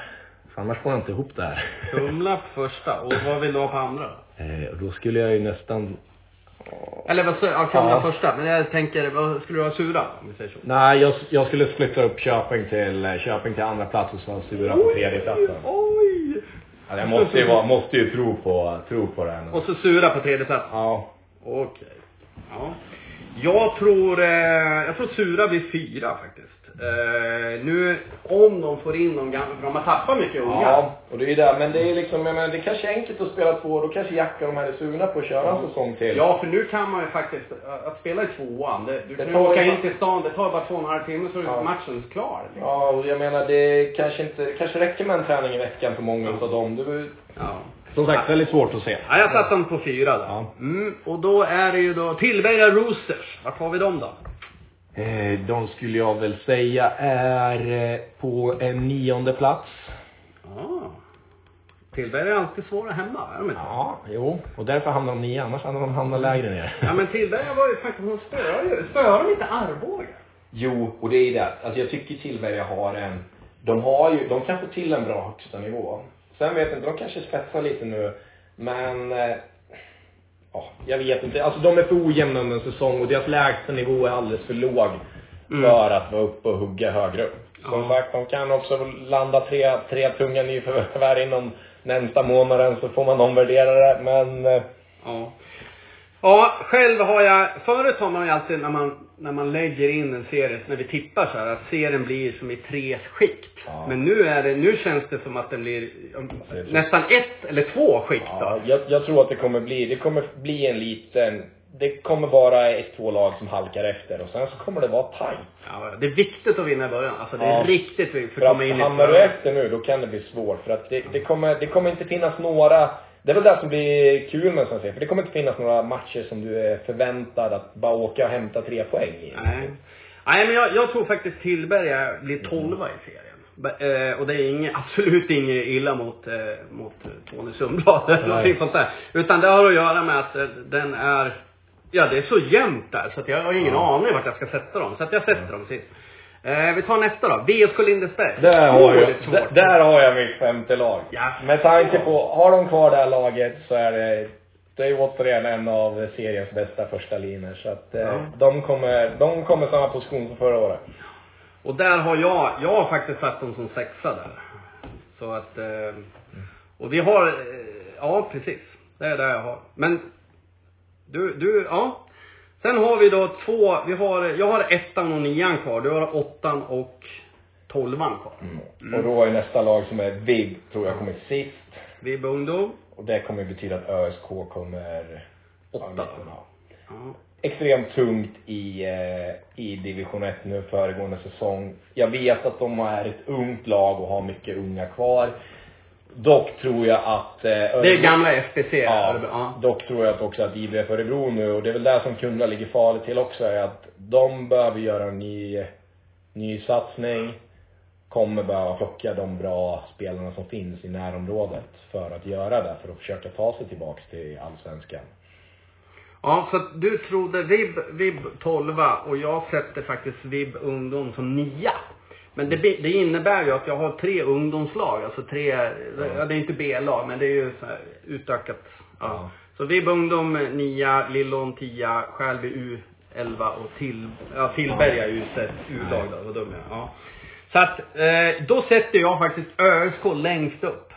för annars får jag inte ihop det här.
Kumla på första. Och vad vill du ha på andra då?
Eh, då skulle jag ju nästan,
Eller vad säger ja, Kumla
Ja.
första. Men jag tänker, vad skulle du ha Sura om vi säger så?
nej jag, jag skulle flytta upp Köping till, eh, Köping till andra plats och så Sura på tredje platsen.
Oj!
Ja, jag måste ju vara, måste ju tro på, tro på det här.
Och så Sura på tredje plats.
Ja.
Okej. Ja. Jag tror, eh, jag tror Sura blir fyra faktiskt. Eh, nu, om de får in någon gammal, för de har tappat mycket unga.
Ja, och det är ju det. Men det är liksom, jag menar, det kanske är enkelt att spela två. Då kanske Jacka och de här är sugna på att köra en säsong till.
Ja, för nu kan man ju faktiskt, äh, att spela i tvåan, det, du
Det
kan
tar
ju åka in till stan, det tar bara två och en halv timme så är
Ja.
matchen klar. liksom.
Ja, och jag menar det kanske inte, kanske räcker med en träning i veckan för många utav dem. Det är
Ja.
som sagt väldigt svårt att se.
Ja, jag satte dem på fyra då.
Ja.
Mm, och då är det ju då Tillberga Roosters. Vart har vi dem då?
Eh, de skulle jag väl säga är eh, på en nionde plats.
Ja. Tillberga är alltid svåra hemma, är de inte?
Ja, jo. Och därför hamnar de nio, annars hade de hamnat lägre ner.
Ja, men Tillberga var ju faktiskt, de spöar ju, spöar de inte Arboga?
Jo, och det är det. Alltså jag tycker Tillberga har en, de har ju, de kan få till en bra högsta nivå. Sen vet jag inte, de kanske spetsar lite nu. Men eh, ja, jag vet inte. Alltså de är för ojämna under en säsong och deras lägstanivå är alldeles för låg.
Mm.
För att vara uppe och hugga högre upp. Som
Ja.
sagt, de kan också landa tre, tre tunga nyförvärv inom närmsta månaden så får man omvärdera det. Men eh,
Ja. Ja, själv har jag, förut har man ju alltid när man, när man lägger in en serie, när vi tittar så här, att serien blir som i tre skikt.
Ja.
Men nu är det, nu känns det som att den blir nästan ett eller två skikt
ja,
då.
jag, jag tror att det kommer bli, det kommer bli en liten, det kommer vara ett, två lag som halkar efter och sen så kommer det vara tajt.
Ja, det är viktigt att vinna i början. Alltså det är
Ja.
riktigt viktigt för
För
att komma in i
hamnar du efter nu, då kan det bli svårt. För att det, det, kommer, det kommer inte finnas några, det är väl det som blir kul med en serie. För det kommer inte finnas några matcher som du är förväntad att bara åka och hämta tre poäng i.
Nej. Nej, men jag, jag tror faktiskt Tillberga blir tolva i serien. Eh, och det är inget, absolut inget illa mot, eh, mot Tony Sundblad eller någonting sånt där. Utan det har att göra med att eh, den är, ja det är så jämnt där så att jag har ingen
Ja.
aning vart jag ska sätta dem. Så att jag sätter dem sist. Eh, vi tar nästa då. VSK Lindesberg.
Där har, jag, där har jag mitt femte lag.
Ja.
Med tanke på, har de kvar det här laget så är det, det är ju återigen en av seriens bästa första linjer. Så att eh,
Ja.
de kommer, de kommer samma position som förra året.
Och där har jag, jag har faktiskt satt dem som sexa där. Så att, eh, och vi har, eh, ja precis. Det är det jag har. Men, du, du, ja. Sen har vi då två, vi har, jag har ettan och nian kvar. Du har åttan och tolvan kvar.
Och då är nästa lag som är VIG, tror jag kommer sist.
Vibb ungdom.
Och det kommer betyda att ÖSK kommer
Åtta.
Ja. extremt tungt i, eh, i division 1 nu föregående säsong. Jag vet att de är ett ungt lag och har mycket unga kvar. Dock tror jag att... Eh,
Det är gamla FBC.
Ja,
ja.
dock tror jag att också att IBF Örebro nu, och det är väl där som Kumla ligger farligt till också, är att de behöver göra en ny, ny satsning. Kommer behöva plocka de bra spelarna som finns i närområdet för att göra det, för att försöka ta sig tillbaks till Allsvenskan.
Ja, så att du trodde Vibb, Vibb 12 och jag sätter faktiskt Vibb ungdom som nia. Men det, det innebär ju att jag har tre ungdomslag, alltså tre, ja. det är inte B-lag men det är ju så här utökat. Ja.
Ja.
Så Vibb ungdom nia, Lillån 10, Skälby U 11 och till, ja, Tillberga U-lag då, vad dum jag ja. Så att, eh, då sätter jag faktiskt ÖSK längst upp.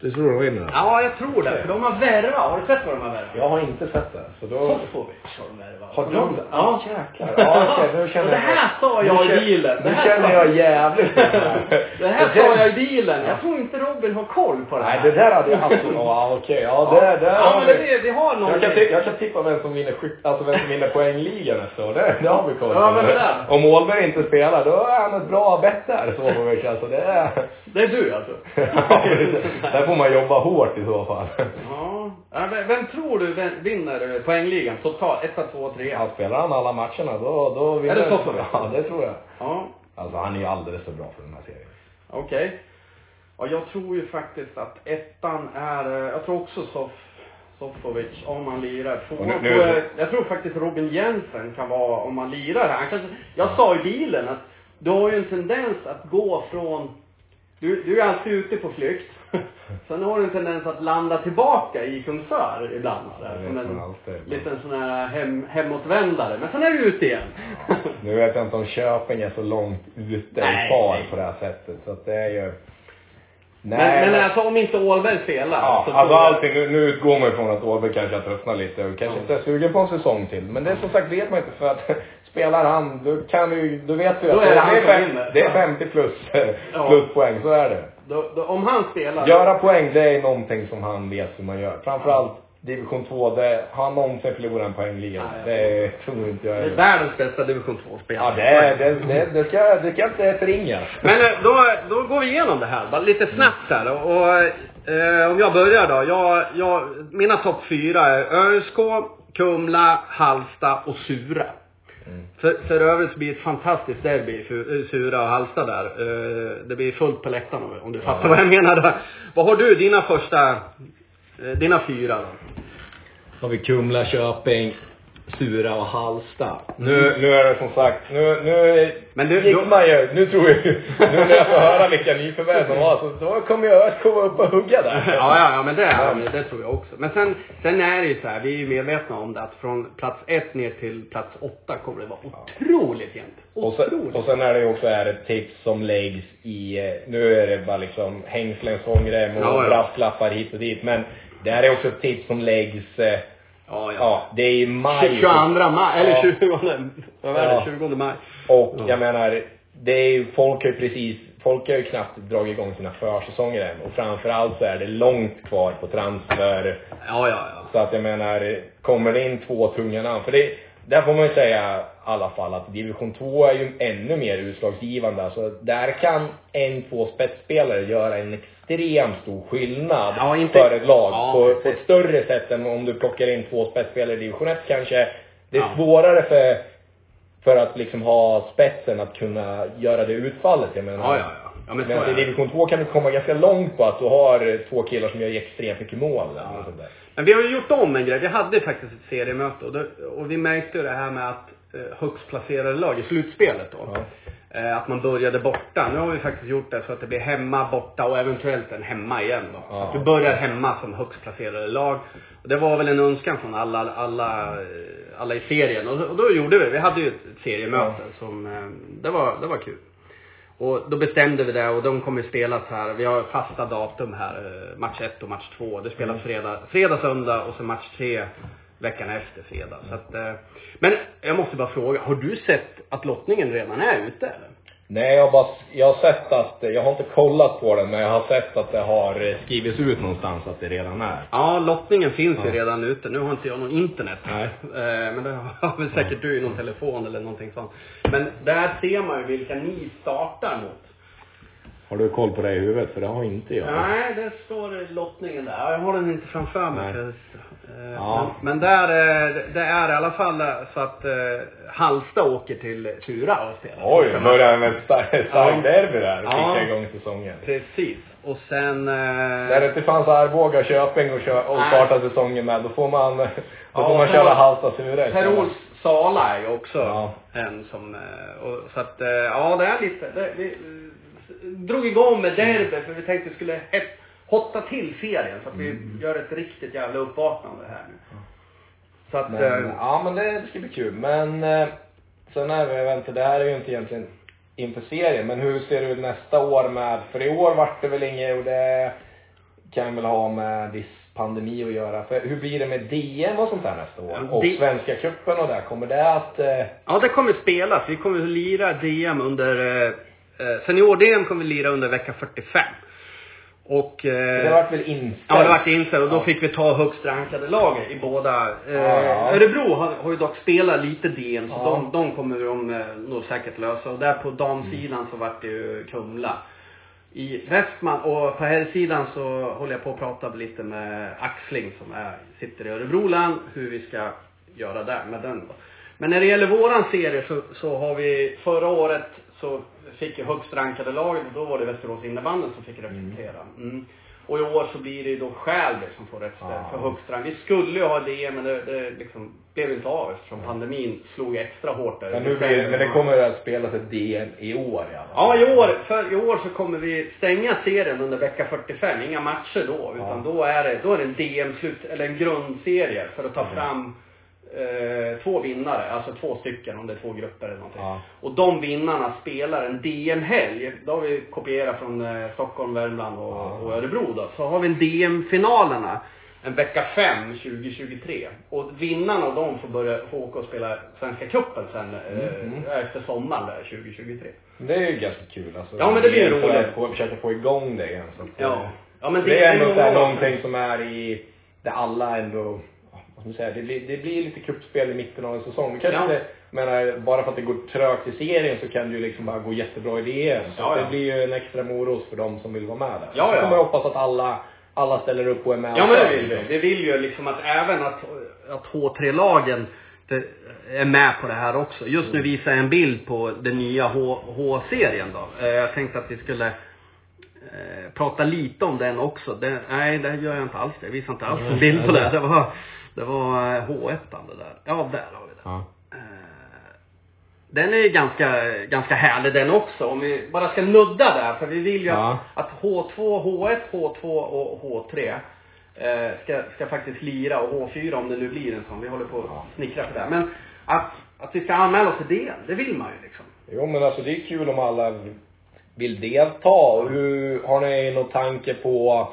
Du tror de vinner?
Ja, jag tror det. För de har värvat. Har du sett vad de har värvat?
Jag har inte sett det. Så då...
Popovic har de värvat.
Har de det?
Ja.
Jäklar. Ja, okej, då känner
Och det
jag-
här sa jag
Nu
i bilen. Det
Nu
här
känner jag jävligt
Det här sa jag i bilen. Jag tror inte Robin har koll på det här.
Nej, det där hade jag haft. Ja, okej. Ja, det, det
Ja, men
vi.
det, vi har någon
Jag kan, tippa, jag kan tippa vem som vinner skytt, alltså vem som vinner poängligan nästa år. Det, det har vi koll på.
Ja, är det?
Om Målberg inte spelar, då är han ett bra bett där, så får vi alltså. Det är...
Det är du alltså?
Får man jobba hårt i så fall.
Ja. Ja, men Vem tror du vin- vinner poängligan totalt? 1, 2, 3?
Ja, spelar han alla matcherna, då, då vinner...
Är det så för?
Ja, det tror jag.
Ja.
Alltså, han är ju alldeles för bra för den här serien.
Okej. Ja, jag tror ju faktiskt att ettan är, eh, jag tror också Sof, Sofovic, om han lirar. Tvåan
nu- nu-
jag, jag tror faktiskt Robin Jensen kan vara, om han lirar här. Han kanske, jag sa i bilen att du har ju en tendens att gå från, du, du är alltid ute på flykt. Sen har du en tendens att landa tillbaka i Kungsör ibland. Där, som en
alltid.
liten sån här hem, hemåtvändare. Men sen är du ute igen.
Nu vet jag inte om Köping är så långt ute
Nej,
i far
nej.
på det här sättet. Så att det är ju...
men, men alltså om inte Ålberg spelar.
Ja,
så
alltså allting, nu, nu utgår man ifrån att Åberg kanske har tröttnat lite och kanske
Ja.
inte är sugen på en säsong till. Men det är som sagt vet man inte för att spelar han, då kan du, då vet du
Då
att
det
det, är, det är 50 plus,
Ja.
plus poäng, så är det.
Då, då, om han spelar.
Göra poäng, det är någonting som han vet hur man gör. Framförallt division 2, det, har han någonsin förlorat en poängliga?
Nej,
Det tror inte jag.
Det är
är-
världens bästa division 2-spelare.
Ja, det, är- det, det, det, ska, det ska inte förringas.
Men eh, då, då går vi igenom det här, bara lite snabbt här. Och, och eh, om jag börjar då. Jag, jag, mina topp fyra är ÖSK, Kumla, Halsta och Sura.
Mm.
För, för övrigt så blir det ett fantastiskt derby eh, Sura och Halsta där. Eh, Det blir fullt på läktaren om- om du fattar
Ja.
vad jag menar där. Vad har du, dina första, eh, dina fyra då?
har vi Kumla, Köping, Sura och Halsta. Nu, nu är det som sagt, nu, nu
Men du-
gick
då-
man ju, nu tror jag nu när jag får höra vilka nyförvärv som var, så då kommer jag att komma upp och hugga där.
Ja, ja, ja, men det är de ju. Det tror jag också. Men sen, sen är det ju så här, vi är ju medvetna om det att från plats ett ner till plats åtta kommer det vara otroligt jämnt.
Och sen,
Otroligt.
och sen är det ju också är ett tips som läggs i, eh, nu är det bara liksom hängslen, svångrem och
Ja, ja.
brasklappar hit och dit. Men det här är också ett tips som läggs, eh,
ja, ja.
ja, det är i maj.
22 maj, eller
Ja.
20, vad var det?
Ja.
20 maj.
Och
Ja.
jag menar, det är ju, folk har ju precis, folk har ju knappt dragit igång sina försäsonger än. Och framförallt så är det långt kvar på transfer.
Ja, ja, ja.
Så att jag menar, kommer det in två tunga namn, för det, där får man ju säga i alla fall att division 2 är ju ännu mer utslagsgivande. Alltså där kan en, två spetsspelare göra en extremt stor skillnad
Ja, inte-
för ett lag.
Ja,
på, på ett större sätt än om du plockar in två spetsspelare i division 1 kanske. Det är
Ja.
svårare för, för att liksom ha spetsen att kunna göra det utfallet. Jag menar.
Ja, ja, ja. ja men
Men i division 2 kan du komma ganska långt på att du har två killar som gör extremt mycket mål. sånt där.
Men vi har ju gjort om en grej. Vi hade faktiskt ett seriemöte och, det, och vi märkte ju det här med att eh, högst placerade lag i slutspelet då.
Ja.
Eh, att man började borta. Nu har vi faktiskt gjort det så att det blir hemma, borta och eventuellt en hemma igen då. Så
Ja.
att du börjar hemma som högst placerade lag. Och det var väl en önskan från alla, alla, eh, alla i serien. Och, då gjorde vi, vi hade ju ett, seriemöte som, eh, det var, det var kul. Och då bestämde vi det och de kommer spelas här. Vi har fasta datum här. Match 1 och match 2. Det spelas fredag, fredag, söndag och så match 3 veckan efter fredag. Så att, eh, men jag måste bara fråga. Har du sett att lottningen redan är ute eller?
Nej, jag har bara, jag har sett att, jag har inte kollat på den, men jag har sett att det har eh, skrivits ut någonstans att det redan är.
Ja, lottningen finns ju
Ja.
redan ute. Nu har inte jag någon internet.
Nej.
Eh, Men det har väl säkert du i någon telefon eller någonting sånt. Men där ser man ju vilka ni startar mot.
Har du koll på det i huvudet? För det har inte jag.
Nej, det står lottningen där. Jag har den inte framför mig. För, eh,
Ja.
Men, men där, eh, det är i alla fall eh, så att eh, Halsta åker till Tura och spelar.
Oj, börjar med ett starkt
Ja.
derby där.
Ja.
Kicka igång säsongen.
Precis. Och sen... Eh,
När det inte fanns Arboga, Köping och, kö- och starta säsongen med, då får man, då
Ja,
får man köra Halsta Sura
Per Sala är ju också
Ja.
en som... eh, Och, så att, ja det är lite... Det, eh, drog igång med derby för vi tänkte vi skulle hotta till serien så att vi
Mm.
gör ett riktigt jävla uppvaknande här nu. Så att...
Men,
eh,
ja men det, det ska bli kul. Men eh, sen är det, vet inte, det här är ju inte egentligen inför serien, men hur ser det ut nästa år med, för i år vart det väl inget och det kan väl ha med viss pandemi att göra. För hur blir det med DM och sånt där nästa år? Och
det-
Svenska cupen och där, kommer det att... Eh,
Ja, det kommer spelas. Vi kommer att lira DM under... Eh, eh, Senior-DM kommer vi lira under vecka 45. Och... Eh,
det vart väl inställt?
Ja, det vart inställt och då
Ja.
fick vi ta högst rankade laget i båda. Eh,
Ja, ja.
Örebro har, har ju dock spelat lite DM så
Ja.
de, de kommer de eh, nog säkert lösa. Och där på damsidan så vart det ju Kumla. I Västman och på herrsidan så håller jag på att prata lite med Axling som är, sitter i Örebro län hur vi ska göra där med den då. Men när det gäller våran serie så, så har vi förra året så fick ju högst rankade laget och då var det Västerås innebandyn som fick representera. Mm. Och i år så blir det ju då Skälby som får rätt
Ja.
för högst rank. Vi skulle ju ha det men det, det liksom blev inte av eftersom pandemin slog extra hårt där.
Men, nu blir, det- men det kommer att spelas ett DM i år
Ja,
fall.
i år, för i år så kommer vi stänga serien under vecka 45. Inga matcher då, utan
Ja.
då är det, då är det en DM-slut, eller en grundserie för att ta
Okej.
fram eh, två vinnare, alltså två stycken om det är två grupper eller någonting.
Ja.
Och de vinnarna spelar en DM-helg. Då har vi kopierat från eh, Stockholm, Värmland och,
Ja.
och Örebro då. Så har vi en DM-finalerna en vecka 5 2023. Och vinnarna av dem får börja få åka och spela Svenska cupen sen
Mhm.
eh, efter sommaren där 2023.
Det är ju ganska kul alltså.
Ja, men det blir roligt.
att få, försöka få igång det igen. Så att,
Ja. Ja men
det är ändå någonting som är i, där alla ändå, ska man säga, det blir, det blir lite kuppspel i mitten av en säsong. Det kanske
Ja.
inte, menar, bara för att det går trögt i serien så kan det ju liksom bara gå jättebra i DM. Så
Ja, ja.
det blir ju en extra morot för de som vill vara med där.
Ja,
Så
ja.
kommer jag hoppas att alla, alla ställer upp och är med
Ja men det vill vi.
liksom.
Vi vill ju liksom att även att, att H3-lagen det- är med på det här också. Just nu visar jag en bild på den nya H-serien då. Eh, Jag tänkte att vi skulle eh, prata lite om den också. Det, nej, det gör jag inte alls. Jag visar inte alls en bild på det. det var, Det var eh, H1 det där. Ja, där har vi det.
Ja.
Eh, Den är ganska, ganska härlig den också. Om vi bara ska nudda där. För vi vill ju
Ja.
att, att H2, H1, H2 och H3 eh, ska, ska faktiskt lira. Och H4 om det nu blir en sån. Vi håller på
Ja.
att snickra på det. Men att, att vi ska anmäla oss till det, det vill man ju liksom.
Jo men alltså det är kul om alla vill delta. Hur, har ni någon tanke på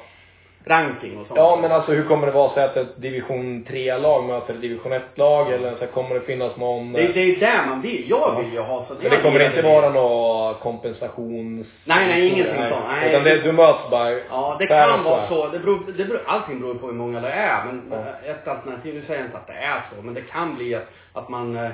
Ranking och sånt.
Ja men alltså hur kommer det vara så att ett division 3-lag möter ett division 1-lag eller så kommer det finnas någon...
Det, det är där man vill. Jag
Ja.
vill ju ha så
Men det kommer inte vara någon kompensations...
Nej, nej, ingenting sånt. Nej.
Utan det, du möts bara...
Ja, det kan vara
så.
så. Det beror, det beror, allting beror på hur många det är. Men
Ja.
ett alternativ, nu säger jag inte att det är så, men det kan bli att, att man eh,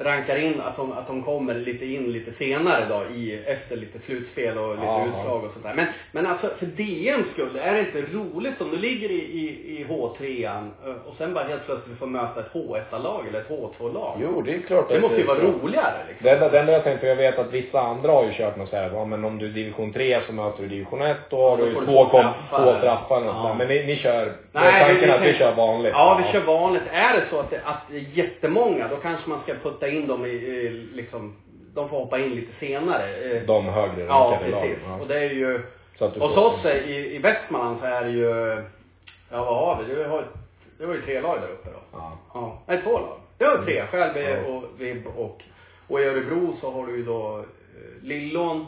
rankar in, att de, att de kommer lite in lite senare då, i, efter lite slutspel och lite
Jaha.
utslag och sånt där. Men, men alltså för DMs skull, är det inte roligt om du ligger i, i, i H3an eh, och sen bara helt plötsligt får möta ett H1-lag eller ett H2-lag?
Jo, det är klart
Det
att
måste ju vara
så.
roligare liksom.
Det enda, det enda jag tänkte, för jag vet att vissa andra har ju kört något såhär, ja men om du är division 3 så möter du division 1, då har
då
du
du
två,
straffar.
två eller något
Ja.
Men ni, ni kör,
Nej,
tanken
vi-
att vi
vi-
kör vanligt?
Ja, vi kör vanligt. Är det så att det, att det är jättemånga, då kanske man ska putta in dem i, i liksom, de får hoppa in lite senare. Eh,
De högre
Ja,
rankade lagen.
precis. Och det är ju, hos oss i, i Västmanland så är det ju, ja vad har vi? Det har, det var ju tre lag där uppe då.
Ja.
Ja, nej två lag. Det var tre, Skälby
Ja.
och Vibb och, och i Örebro så har du ju då eh, Lillån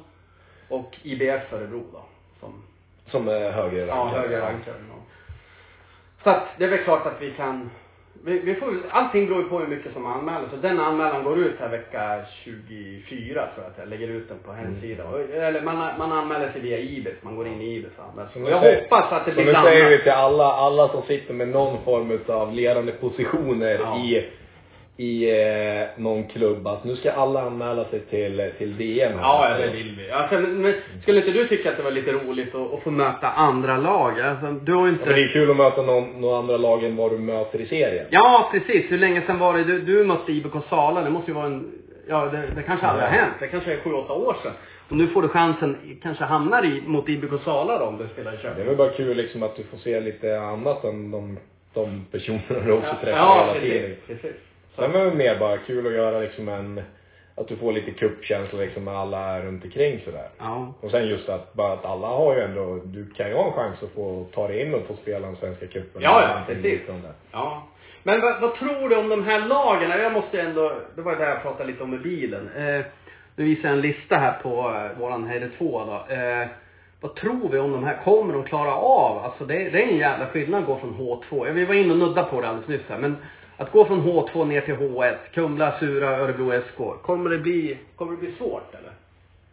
och IBF Örebro då. Som,
Som är högre
Ja,
rankade.
högre rankade. Ja. Så att det är väl klart att vi kan vi, vi får, allting beror ju på hur mycket som anmäler. Så den anmälan går ut här vecka 24 tror jag att jag lägger ut den på hemsidan. Och- Eller man, man anmäler sig via Ibis, man går in i Ibis och anmäler sig. Och jag
säger-
hoppas att det
Så
blir
nu
blandat.
säger vi till alla, alla som sitter med någon form av ledande positioner
Ja.
i, i eh, någon klubb att nu ska alla anmäla sig till, till DM. här.
Ja, ja, det vill vi. Alltså, men, skulle inte du tycka att det var lite roligt att, att få möta andra lag? Alltså, du har ju
Ja,
inte...
men det är kul att möta någon, någon andra lag än vad du möter i serien.
Ja, precis. Hur länge sedan var det du, du mötte IBK Sala? Det måste ju vara en... Ja, det, det kanske aldrig har
Ja.
hänt. Det kanske är sju, åtta år sedan. Och nu får du chansen, kanske hamnar i, mot IBK Sala då, om du spelar i
Det är
Köping.
väl bara kul liksom att du får se lite annat än de, de personerna du också träffar
ja,
hela tiden.
precis.
Sen är det mer bara kul att göra liksom en, att du får lite cupkänsla liksom med alla runt omkring sådär.
ja.
Och sen just att, bara att alla har ju ändå, du kan ju ha en chans att få ta dig in och få spela den svenska cupen.
Ja, ja, precis. Ja. Men vad, vad tror du om de här lagen? Jag måste ändå, det var det jag pratade lite om med bilen. Eh, nu visar jag en lista här på eh, våran Heide 2 då. Eh, vad tror vi om de här? Kommer de klara av? Alltså det, det är en jävla skillnad att gå från H2. Ja, Vi var inne och nudda på det alldeles nyss här. Men att gå från H2 ner till H1, Kumla, Sura, Örebro SK. Kommer det bli, kommer det bli svårt eller?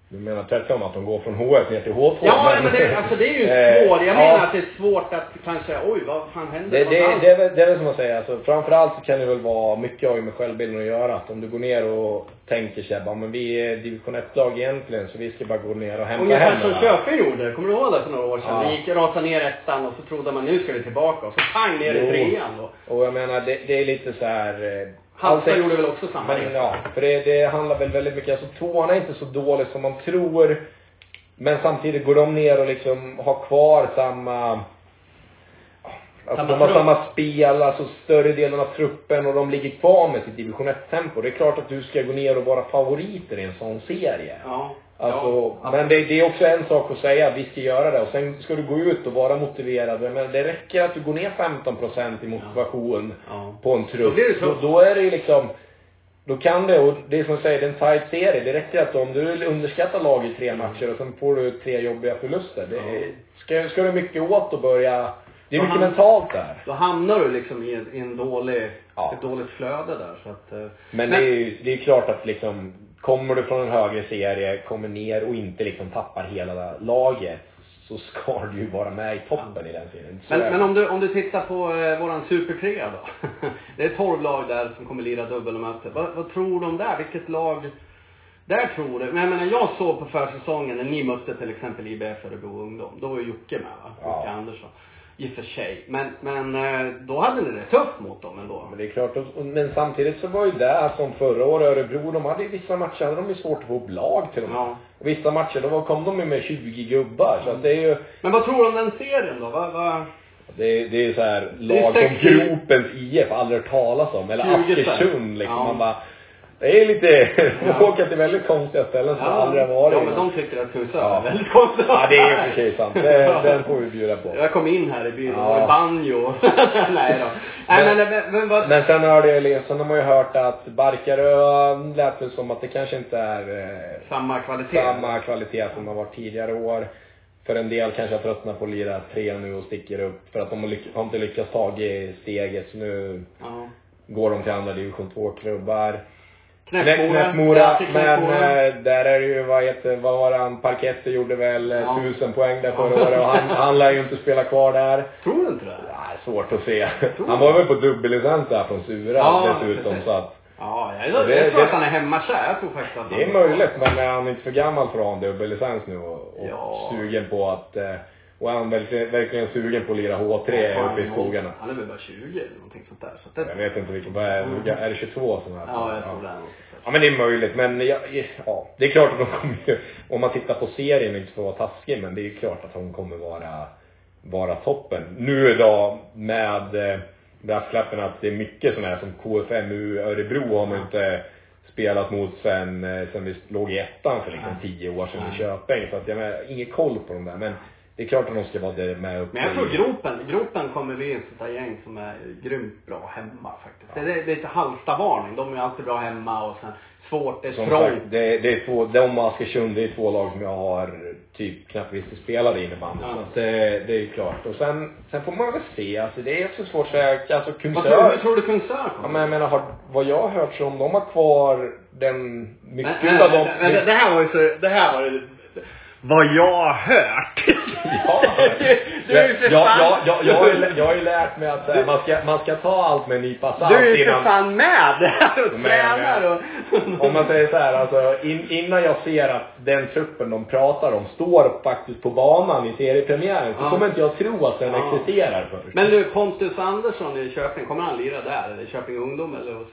Du menar tvärtom att de går från H1 ner till H2?
Ja, men det, alltså det är ju
Eh,
svårt. Jag
ja.
menar att det är svårt att kanske, oj vad fan händer?
Det, det, det, är väl, det är väl som att säga, alltså, framförallt så kan det väl vara, mycket har ju med självbilden att göra. Att om du går ner och tänker sig bara, men vi är division 1-lag egentligen så vi ska bara gå ner och hämta
Ungefär
hem
som. Köping gjorde, kommer du ihåg det för några år sedan?
Ja.
Det gick rasa ner ettan och så trodde man nu ska vi tillbaka och så pang ner i trean då.
Och jag menar, det, det är lite så här. eh,
Halmstad gjorde väl också samma
Men
resa?
ja, för det, det handlar väl väldigt mycket, alltså tvåan är inte så dålig som man tror. Men samtidigt går de ner och liksom har kvar samma Alltså
Samma
de har
trupp.
samma spel, alltså större delen av truppen och de ligger kvar med sitt division 1-tempo. Det är klart att du ska gå ner och vara favoriter i en sån serie.
Ja.
Alltså,
ja.
men det, det är också en sak att säga att vi ska göra det och sen ska du gå ut och vara motiverad. Men det räcker att du går ner 15% i motivation
Ja.
på en trupp.
Då
då, är det ju liksom, då kan det, och det är som jag säger, det är en tight serie. Det räcker att om du underskattar lag i tre matcher och sen får du tre jobbiga förluster. Det ska, ska det mycket åt att börja, det är
Då
mycket mentalt där.
Då hamnar du liksom i en, i en dålig,
Ja.
ett dåligt flöde där så att... eh,
Men det är ju, det är klart att liksom, kommer du från en högre serie, kommer ner och inte liksom tappar hela laget, så ska du ju vara med i toppen i den serien. Så
Men, men
det.
om du, om du tittar på eh, våran supertrea då. det är 12 lag där som kommer lira dubbelmöte. Vad, vad tror du om där? Vilket lag där tror du? Men jag menar, jag såg på försäsongen när ni mötte till exempel IBF Örebro Ungdom. Då var ju Jocke med va?
Ja.
Jocke Andersson. I och för sig. Men, men eh, då hade ni det tufft mot dem ändå.
Men det är klart, och- men samtidigt så var ju det som förra året, Örebro, de hade i vissa matcher hade de ju svårt att få upp lag till med.
Ja.
Och vissa matcher, då kom de ju med 20 gubbar. Så att det är ju,
Men vad tror du om den serien då? Vad, vad...
Det är, det är så här lag som
60
Gropens IF aldrig hört talas om. Eller
20 spänn.
Askersund liksom.
Ja.
Man bara, det är lite,
Ja.
ja. åka till väldigt konstiga ställen som man aldrig har varit
Ja, men de tycker att Kungsör
Ja.
är väldigt konstigt.
Ja, det är i och för sig sant. Det, den får vi bjuda på.
Jag kom in här i byn och
Ja.
var banjo. Nej då. Nej men,
Men-
men, men vad...
Men sen hörde jag, liksom- sen har man ju hört att Barkarö lät väl som att det kanske inte är eh,
Samma kvalitet.
samma kvalitet som har varit tidigare år. För en del kanske har tröttnat på att lira tre nu och sticker upp för att de har, lyck- har inte lyckats ta steget. Så nu
Ja.
går de till andra division 2-klubbar.
Knäppmora.
Knäppmora, men eh, där är det ju, vad heter, vad var han, Parketti gjorde väl eh,
Ja.
tusen poäng där förra året och han, han lär ju inte spela kvar där.
Tror du inte det?
Ja, svårt att se. Han var väl på dubbellicens där från Sura
Ja,
dessutom
precis.
så att
Ja, jag,
Det-
jag tror
det-
att han är hemmakär. Jag tror faktiskt att
Det är
han...
möjligt, men är han inte för gammal för att ha en dubbellicens nu och, och
Ja.
sugen på att... eh, Och är han verkligen, verkligen sugen på att lira H3
Ja,
uppe i skogarna?
Han är väl bara 20 eller någonting sånt där. Så det...
Jag vet inte vilken, vad är, är det 22 som är?
Ja, jag tror det är något
Ja men det är möjligt, men ja, ja, det är klart att de kommer ju, om man tittar på serien, inte för att vara taskig, men det är klart att de kommer vara, vara toppen. Nu idag med eh, brasklappen att det är mycket sådana här som KFMU Örebro har man ju inte spelat mot sen, eh, sen vi låg i ettan för liksom tio år sedan i Köping. Så att jag har ingen koll på dem där, men det är klart att de ska vara där med uppe
Men jag tror
i-
gropen, gropen kommer bli ett sånt där gäng som är grymt bra hemma faktiskt. Det är, lite Halsta-varning. De är alltid bra hemma och sen svårt, det är
Som
trångt.
sagt, det, det är två, de och Askersund, det är två lag som jag har typ knappt visst spelade innebandy.
Ja.
Så att det, det är ju klart. Och sen, sen får man väl se, alltså det är också svårt att säga, alltså
Vad tror, hur
Kungsör.
tror du Kungsör
Ja
kommer?
men jag menar, har, vad jag har hört så om de har kvar den, mycket
Men-
utav
men-
dem.
men det- det här var ju så, det här var ju vad jag har hört.
Ja.
du, du är ju för
jag,
fan,
jag, jag, jag, har ju- jag har ju lärt mig att eh, man, ska, man ska ta allt med en nypa salt
du är ju för fan med och tränar och...
Om man säger så här, alltså in, innan jag ser att den truppen de pratar om står faktiskt på banan i seriepremiären så
Ja.
kommer inte jag tro att den
Ja.
existerar först.
Men du, Pontus Andersson i Köping, kommer han lira där? Eller i Köping Ungdom eller hos...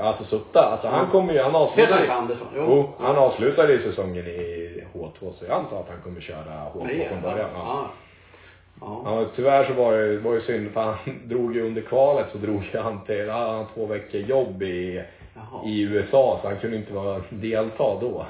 Alltså Sutta, alltså han kommer ju, han
Heter han
avslutar
inte Andersson?
Jo, han avslutade ju säsongen i H2 så jag antar att han kommer köra H2
Nej,
från början. Ja.
Ja. Ja.
Ja, tyvärr så var det, var ju synd för han drog ju under kvalet så drog ju han till, då hade han två veckor jobb i,
Jaha.
i USA så han kunde inte vara, delta då.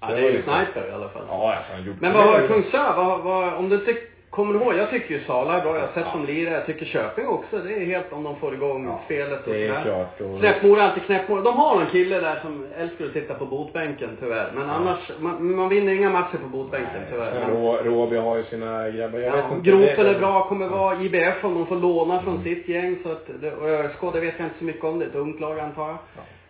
Ja, det
det
är ju
ju-
sniper i alla fall.
Ja, alltså han gjorde
Men vad har Kungsör, vad, vad, om du inte kommer ihåg, jag tycker ju Sala är bra, jag har sett dem lira, jag tycker Köping också, det är helt om de får igång
Ja,
spelet och
det är
sådär.
klart. Och-
Knäppmora, alltid knäppmora. De har någon kille där som älskar att sitta på botbänken tyvärr. Men annars, man, man vinner inga matcher på botbänken tyvärr.
Sen
Men,
Rå- Råby har ju sina grabbar. Jag vet
ja,
inte.
gropen är bra, kommer vara IBF om de får låna från sitt gäng. Så att, och ÖSK, det vet jag inte så mycket om, det är ett ungt lag antar jag. Eh,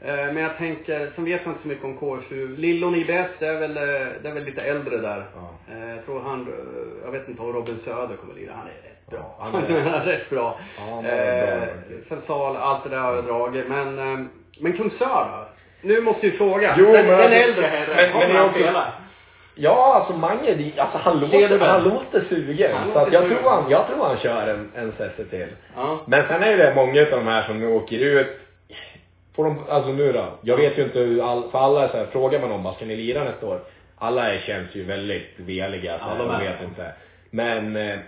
Men jag tänker, sen vet jag inte så mycket om KSU. Lillon IBF, det är väl, eh, det är väl lite äldre där.
Ja.
Eh, Jag tror han, eh, jag vet inte om Robin Söder kommer lira, han är rätt bra.
Ja, han är-
Han är rätt bra.
Ja,
Eh. Fensal, allt det där har jag dragit. Men, eh, men Kungsör då? Nu måste ju fråga.
Jo,
den,
men
den äldre herren, kommer han spela?
Ja, alltså Mange, alltså han låter, han låter sugen.
Han
så
låter
jag
sugen.
tror han, jag tror han kör en, en session till.
Ja.
Men sen är det många av de här som nu åker ut. Får de, alltså nu då. Jag vet ju inte hur all, för alla är så här, frågar man om vad ska ni lira nästa år? Alla är, känns ju väldigt veliga. Så här,
de
vet inte. Men eh,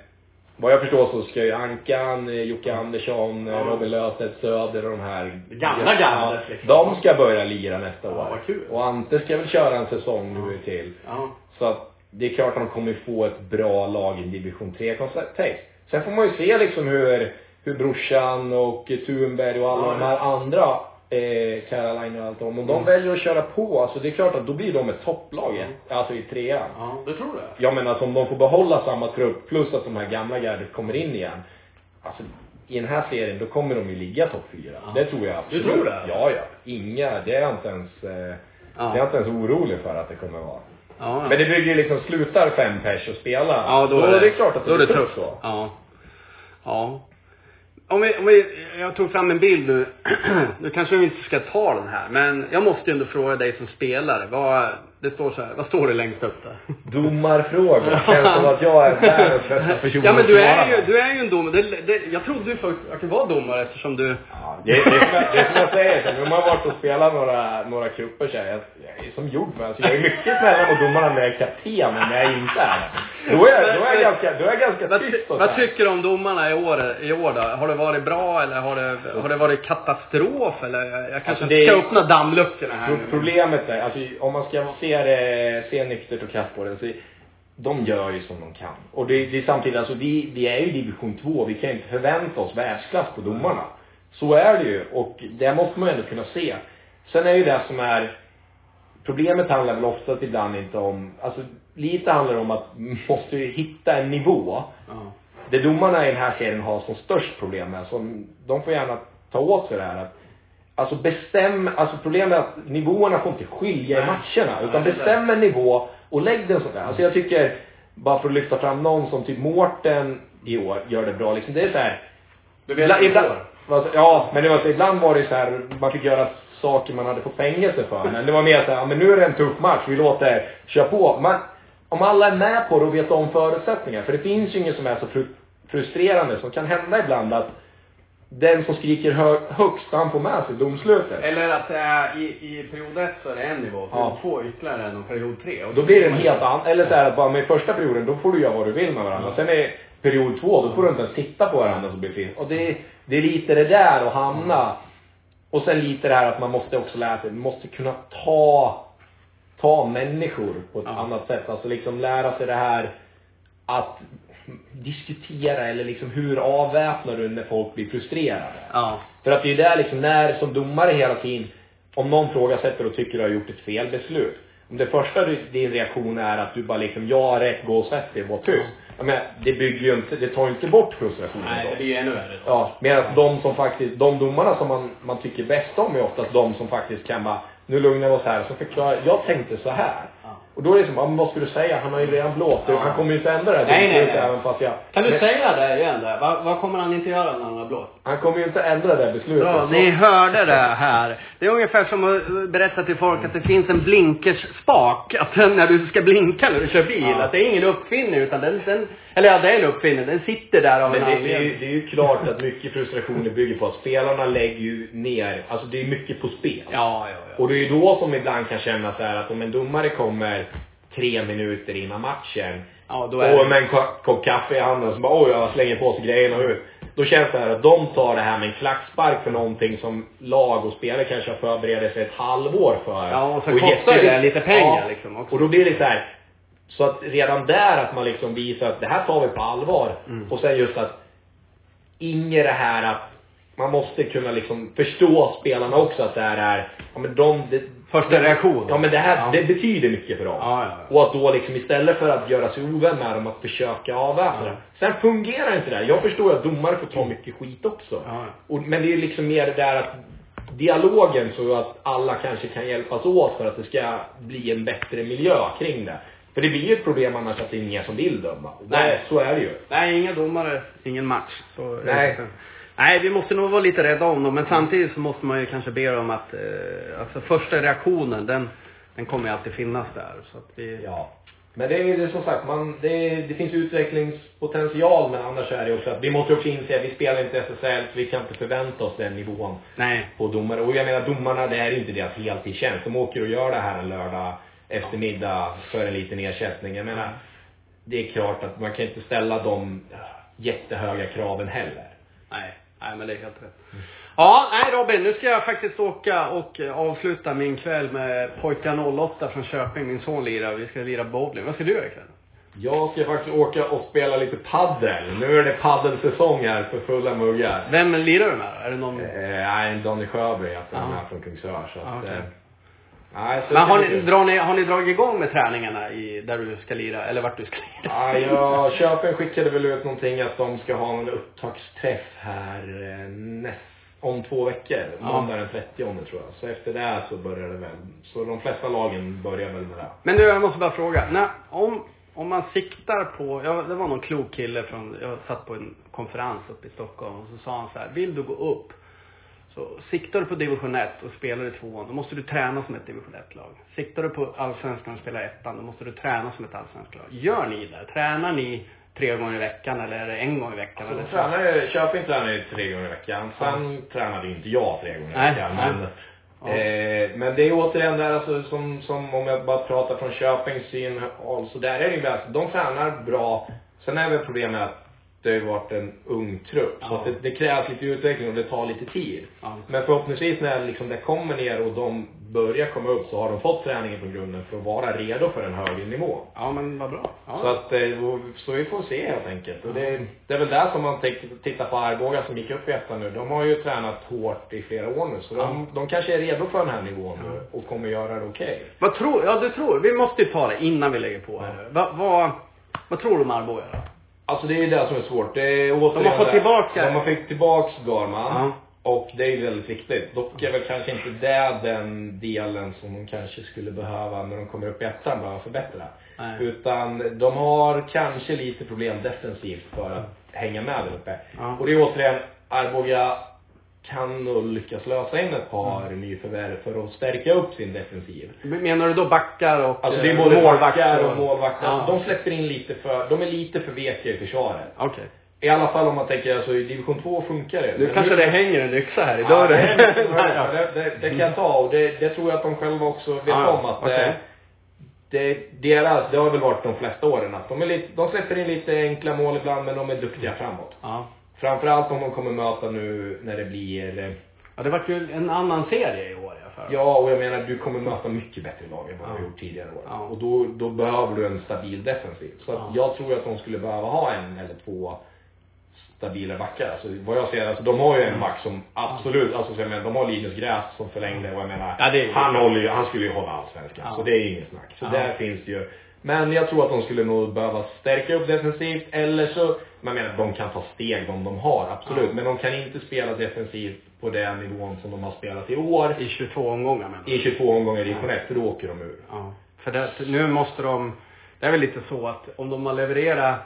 vad jag förstår så ska ju Ankan, eh, Jocke Andersson, eh,
Ja.
Robin Löfstedt Söder och de här.
Gamla gamla, liksom.
De ska börja lira nästa
Ja,
år.
vad kul.
Och Ante ska väl köra en säsong nu till.
Ja.
Så att det är klart att de kommer få ett bra lag i division 3-kontext. Sen får man ju se liksom hur, hur brorsan och Thunberg och alla
Ja,
de här andra, eh, Caroline och allt om, om de väljer att köra på, alltså det är klart att då blir de ett topplag, alltså i trean.
Ja, du tror det?
Jag menar, alltså, om de får behålla samma trupp, plus att de här gamla gardet kommer in igen. Alltså, i den här serien, då kommer de ju ligga topp fyra.
Ja.
Det tror jag
Du
absolut.
tror det?
Ja, ja. Inga, det är jag inte ens, eh,
Ja.
det är jag inte ens orolig för att det kommer vara.
Ja,
Men det bygger ju liksom, slutar fem pers och spela.
Ja, då, är det,
klart att det
då det
blir
tufft.
så.
Ja. Ja. Om vi, om vi, jag tog fram en bild nu. Nu kanske vi inte ska ta den här, men jag måste ju ändå fråga dig som spelare. Vad, det står så här, vad står det längst upp där?
Domarfrågor. Känns som att jag är världens bästa person
Ja men du är ju, du är ju en domare. Det, det, jag trodde du faktiskt att du var domare eftersom du...
Ja, det, det, är som jag, det är som jag säger, så nu har man varit och spelat några, några cuper så här, jag, jag är som gjord för alltså, Jag är mycket snällare mot domarna när jag är kapten än när jag inte är. Då är, då är jag ganska, då är jag ganska
Vad,
tyst
ty,
och
vad
så här.
tycker du om domarna i år, i år då? Har det varit bra eller har det, har det varit katastrof eller? Jag kanske
Alltså,
ska öppna dammluckorna här nu.
Problemet är, alltså om man ska se det, se nyktert och krasst på det, så de gör ju som de kan. Och det, det är samtidigt, alltså vi, vi är ju division 2, vi kan inte förvänta oss världsklass på domarna. Så är det ju, och det måste man ju ändå kunna se. Sen är ju det som är, problemet handlar väl oftast ibland inte om, alltså lite handlar det om att man måste ju hitta en nivå
Ja.
det domarna i den här serien har som störst problem med, som de får gärna ta åt sig det här att Alltså bestäm, alltså problemet är att nivåerna får inte skilja i matcherna. Utan bestäm en nivå och lägg den sådär. Alltså jag tycker, bara för att lyfta fram någon som typ Mårten i år gör det bra liksom. Det är så här.
Du vet
ibland, ibland, alltså, Ja, men det var så, ibland var det så här, man fick göra saker man hade fått fängelse för. Men det var mer så här, ja, men nu är det en tuff match, vi låter köra på. Men om alla är med på det och vet om förutsättningar. För det finns ju inget som är så fru- frustrerande som kan hända ibland att den som skriker hö- högst, han får med sig domslutet.
Eller att det är i, i period ett så är det en nivå, period
Ja.
två ytterligare en och period tre. Och
Då blir det en helt annan, eller så här att bara med första perioden, då får du göra vad du vill med varandra. Sen är period två, då får du inte ens titta på varandra som blir fel. Och det, det är lite det där att hamna. Och sen lite det här att man måste också lära sig, man måste kunna ta, ta människor på ett
Ja.
annat sätt. Alltså liksom lära sig det här att diskutera eller liksom hur avväpnar du när folk blir frustrerade?
Ja.
För att det är ju där liksom, när som domare hela tiden, om någon frågasätter och tycker du har gjort ett fel beslut. Om det första du, din reaktion är att du bara liksom, ja rätt, gå och sätt dig, var tyst. Jag menar, det bygger ju inte, det tar ju inte bort frustrationen
Nej,
då.
det blir ju ännu värre.
Ja, medan de som faktiskt, de domarna som man, man tycker bäst om är oftast de som faktiskt kan bara, nu lugnar vi oss här, så förklarar jag tänkte så här. Och då är det som, men vad ska du säga? Han har ju redan blåst.
Ja.
Han kommer ju inte ändra det
Nej, nej, nej.
även fast jag...
Kan du
Men
säga det igen där? Vad, vad kommer han inte göra när han har blåst?
Han kommer ju inte ändra det beslutet.
Bra,
Så-
ni hörde det här. Det är ungefär som att berätta till folk att det finns en blinkersspak. Att den, när du ska blinka när du kör bil,
Ja.
att det är ingen uppfinning utan den, den eller ja, det är en uppfinning. Den sitter där av
Men
en
det, det, är ju,
anledning.
det är ju klart att mycket frustrationer bygger på att spelarna lägger ju ner, alltså det är mycket på spel.
Ja, ja, ja.
Och det är ju då som ibland kan känna så här att om en domare kommer tre minuter innan matchen
Ja, då är
och med en kopp kaffe i handen och så bara oj, jag slänger på sig grejerna och ut. Då känns det här att de tar det här med en klackspark för någonting som lag och spelare kanske har förberett sig ett halvår för.
Ja, och så
är
kostar
jätte-
det lite pengar liksom också.
Och då blir det så här. Så att redan där att man liksom visar att det här tar vi på allvar.
Mm.
Och sen just att inget det här att man måste kunna liksom förstå spelarna också att det här är, ja men de...
Första reaktion.
Ja men det här,
Ja.
det betyder mycket för dem.
Ja, ja.
Och att då liksom istället för att göra sig ovän med dem, att försöka avväpna det. Sen fungerar inte det här. Jag förstår ju att domare får ta mycket skit också.
Ja.
Och, men det är liksom mer det där att dialogen så att alla kanske kan hjälpas åt för att det ska bli en bättre miljö kring det. För det blir ju ett problem annars att det är ingen som vill döma.
Nej.
Så är det ju.
Nej, inga domare, ingen match. Så,
Nej.
Nej, vi måste nog vara lite rädda om dem, men samtidigt så måste man ju kanske be dem att, eh, alltså första reaktionen, den, den kommer ju alltid finnas där. Så att vi,
Ja. Men det är ju som sagt, man, det, det finns utvecklingspotential men annars är det också att vi måste också inse att vi spelar inte SSL så vi kan inte förvänta oss den nivån
Nej.
på domare. Och jag menar domarna, det är inte deras heltidstjänst. De åker och gör det här en lördag eftermiddag för en liten ersättning. Jag menar, det är klart att man kan inte ställa de jättehöga kraven heller.
Nej, nej men det är helt rätt. Ja, nej Robin, nu ska jag faktiskt åka och eh, avsluta min kväll med pojkarna 08 från Köping. Min son lirar. Vi ska lira bowling. Vad ska du göra ikväll?
Jag ska faktiskt åka och spela lite paddel. Nu är det paddelsäsong här för fulla muggar.
Vem lirar du med? Är det någon?
Eh, Nej, Donny Sjöberg, alltså han är från Kungsör. Så att,
okej.
eh, nej, så
Men har ni, drar ni, har ni dragit igång med träningarna i, där du ska lira? Eller vart du ska lira?
Ja, jag, Köpen skickade väl ut någonting att de ska ha en upptaktsträff här eh, näst, om två veckor.
Ja.
Måndag den 30 tror jag. Så efter det så börjar det väl. Så de flesta lagen börjar väl med det.
Men du, jag måste bara fråga. När, om, om man siktar på, ja, det var någon klok kille från, jag satt på en konferens uppe i Stockholm och så sa han så här, vill du gå upp så siktar du på division 1 och spelar i tvåan, då måste du träna som ett division 1-lag. Siktar du på allsvenskan och spelar ettan, då måste du träna som ett allsvenskt lag. Gör ni det? Tränar ni tre gånger i veckan eller är det en gång i veckan?
Så
eller så?
tränar ju, Köping tränar ju tre gånger i veckan. Sen tränade ju inte jag tre gånger i veckan.
nej.
Men
Ja.
Eh, men det är återigen där alltså som, som om jag bara pratar från Köpings syn, så där är det ju bäst. De tränar bra. Sen är väl problemet att det har ju varit en ung trupp. Så
Ja.
att det, det krävs lite utveckling och det tar lite tid.
Ja.
Men förhoppningsvis när liksom det kommer ner och de börjar komma upp så har de fått träningen från grunden för att vara redo för en högre nivå.
Ja, men vad bra. Ja.
Så att, eh, så vi får se helt enkelt. Och det, det är väl där som man tittar på Arboga som gick upp i ettan nu. De har ju tränat hårt i flera år nu. Så de, de kanske är redo för den här nivån nu och kommer göra det okej.
Vad tror, ja du tror, vi måste ju ta det innan vi lägger på här. Vad, vad, vad tror du om Arboga då?
Alltså det är ju det som är svårt. Det är återigen
De har fått
det-
tillbaka-
De har fått tillbaks Garman.
Ja.
Och det är ju väldigt viktigt. Dock är väl kanske inte det den delen som de kanske skulle behöva när de kommer upp i ettan, behöva förbättra.
Nej.
Utan de har kanske lite problem defensivt för att hänga med där uppe.
Ja.
Och det är återigen, Arboga kan nog lyckas lösa in ett par
Mm.
nyförvärv för att stärka upp sin defensiv.
Menar du då backar och
Alltså det är
eh,
både
målvakter
backar och målvakter.
Ja.
De släpper in lite för, de är lite för veka i försvaret.
Okej.
I alla fall om man tänker, alltså i division 2 funkar det.
Nu
Men
kanske det hänger en yxa här i dörren.
det.
Ja.
det, det, det kan jag ta och det, det tror jag att de själva också vet
Ja,
om att
okej.
det, det, deras, det har väl varit de flesta åren att de, är lite, de släpper in lite enkla mål ibland men de är duktiga framåt.
Ja.
Framförallt om de kommer möta nu när det blir eh,
ja, det var ju en annan serie i år fall.
Ja, och jag menar du kommer möta mycket bättre lag än vad du har gjort tidigare år.
Ja.
Och då, då behöver du en stabil defensiv. Så
Ja.
jag tror att de skulle behöva ha en eller två stabila backar. Alltså vad jag ser, alltså de har ju en back som absolut, alltså så jag menar, de har Linus Gräs som förlängde och jag menar,
Ja, det är
han håller ju, han skulle ju hålla allsvenskan.
Ja.
Så det är inget snack. Så där finns det ju. Men jag tror att de skulle nog behöva stärka upp defensivt, eller så, jag menar, de kan ta steg de de har, absolut.
Ja.
Men de kan inte spela defensivt på den nivån som de har spelat i år.
I 22 omgångar menar du?
I 22 omgångar i division 1, för då åker de ur.
Ja. För det, nu måste de, det är väl lite så att om de har levererat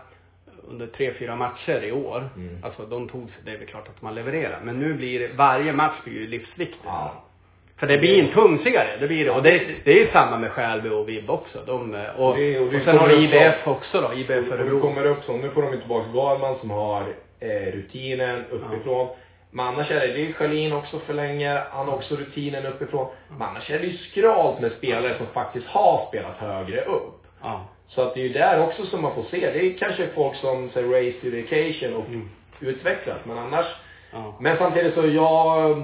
under tre, fyra matcher i år,
Mm.
alltså de tog sig, det är väl klart att man levererar, men nu blir varje match blir ju livsviktig.
Ja.
För det blir en tung serie, det blir det. Och det, det är ju samma med Skälby och Vibb också. De, eh, och,
Det- och
och, sen har du IBF också då, IBF
Och
Örebro.
kommer upp så, nu får de ju tillbaka Garman som har eh, rutinen uppifrån. Men annars är det, det är Schalin också förlänger, han har också rutinen uppifrån. Men annars är det ju skralt med spelare som faktiskt har spelat högre upp.
Ja.
Så att det är ju där också som man får se. Det är kanske folk som säger race to the occasion och
Mm.
utvecklas. Men annars,
Ja.
men samtidigt så jag,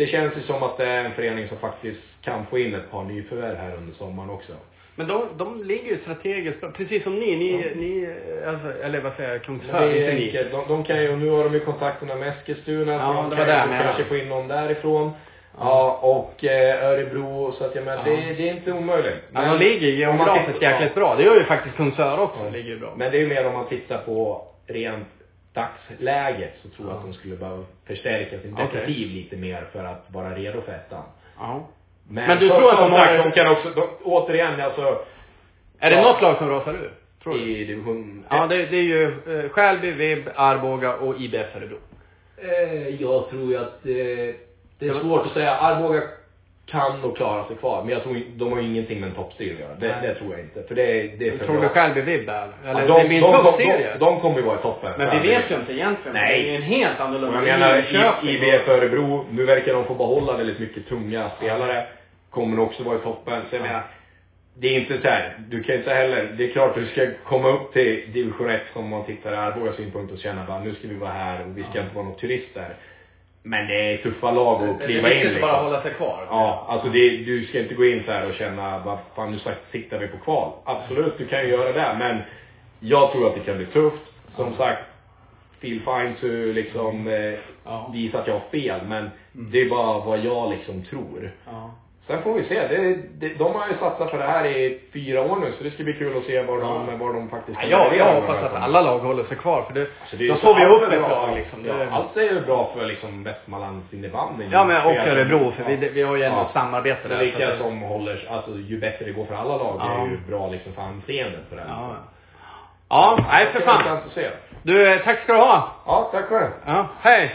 det känns ju som att det är en förening som faktiskt kan få in ett par nyförvärv här under sommaren också.
Men de, de ligger ju strategiskt precis som ni. Ni, ni alltså, eller vad säger jag,
Men
Kungsör, inte ni.
De, de kan ju, nu har de ju kontakterna med Eskilstuna.
Ja,
så de kan
jag
ju kanske få in någon därifrån. Ja, och eh, Örebro. Så att jag menar,
Ja.
det, det är inte omöjligt.
Ja, de ligger geografiskt jäkligt bra. Det gör ju faktiskt Kungsör också,
Ja.
ligger bra.
Men det är ju mer om man tittar på rent dagsläget så tror jag
Ja.
att de skulle behöva förstärka sin defensiv lite mer för att vara redo för ettan.
Ja.
Men,
Men du tror att de
sagt, de kan också, de, återigen alltså,
Är det
Ja.
något lag som rasar ur? Tror du?
i division
Ja, det, det är ju eh, Skälby, Vibb, Arboga och IBF Örebro.
Eh, jag tror ju att eh, det
Det
är svårt att säga. Arboga kan nog klara sig kvar, men jag tror de har ju ingenting med en toppstrid att göra. Det,
Nej.
det tror jag inte. För det, är- det är för
Tror du
bra.
Skälby, Vibb är? Eller
Ja,
det blir en tuff serie?
De, de kommer ju vara i toppen.
Men vi vet ju inte egentligen.
Nej.
Det är en helt annorlunda
jag menar, i- IBF Örebro, nu verkar de få behålla väldigt mycket tunga spelare. Kommer också vara i toppen. Så jag
Ja.
menar, det är inte så här, du kan inte heller, det är klart du ska komma upp till division 1 som man tittar i Arbogas synpunkt och känna bara nu ska vi vara här och vi ska
Ja.
inte vara några turister. Men det är tuffa lag att kliva in
Det är viktigt att bara
liksom.
hålla sig kvar.
Ja, alltså det, du ska inte gå in så här och känna, vad fan nu siktar vi på kval. Absolut, du kan ju göra det, men jag tror att det kan bli tufft. Som sagt, feel fine to liksom eh,
Ja.
visa att jag har fel, men det är bara vad jag liksom tror.
Ja.
Sen får vi se. Det, det, de har ju satsat på det här i fyra år nu, så det ska bli kul att se var de,
Ja.
var de faktiskt
Ja,
kan leverera
jag
här
hoppas att alla lag håller sig kvar för det,
Så det
då får vi upp ett lag liksom.
Ja,
Det,
allt är ju bra för liksom Västmanlands innebandy.
ja men och Örebro för
Ja.
vi, vi har ju ändå
Ja.
samarbete där.
vilka som håller, alltså ju bättre det går för alla lag,
Ja.
är ju bra liksom för anseendet för det.
Ja, ja. Ja, nej för fan. Du, eh, tack ska du ha.
Ja, tack själv.
Ja, hej.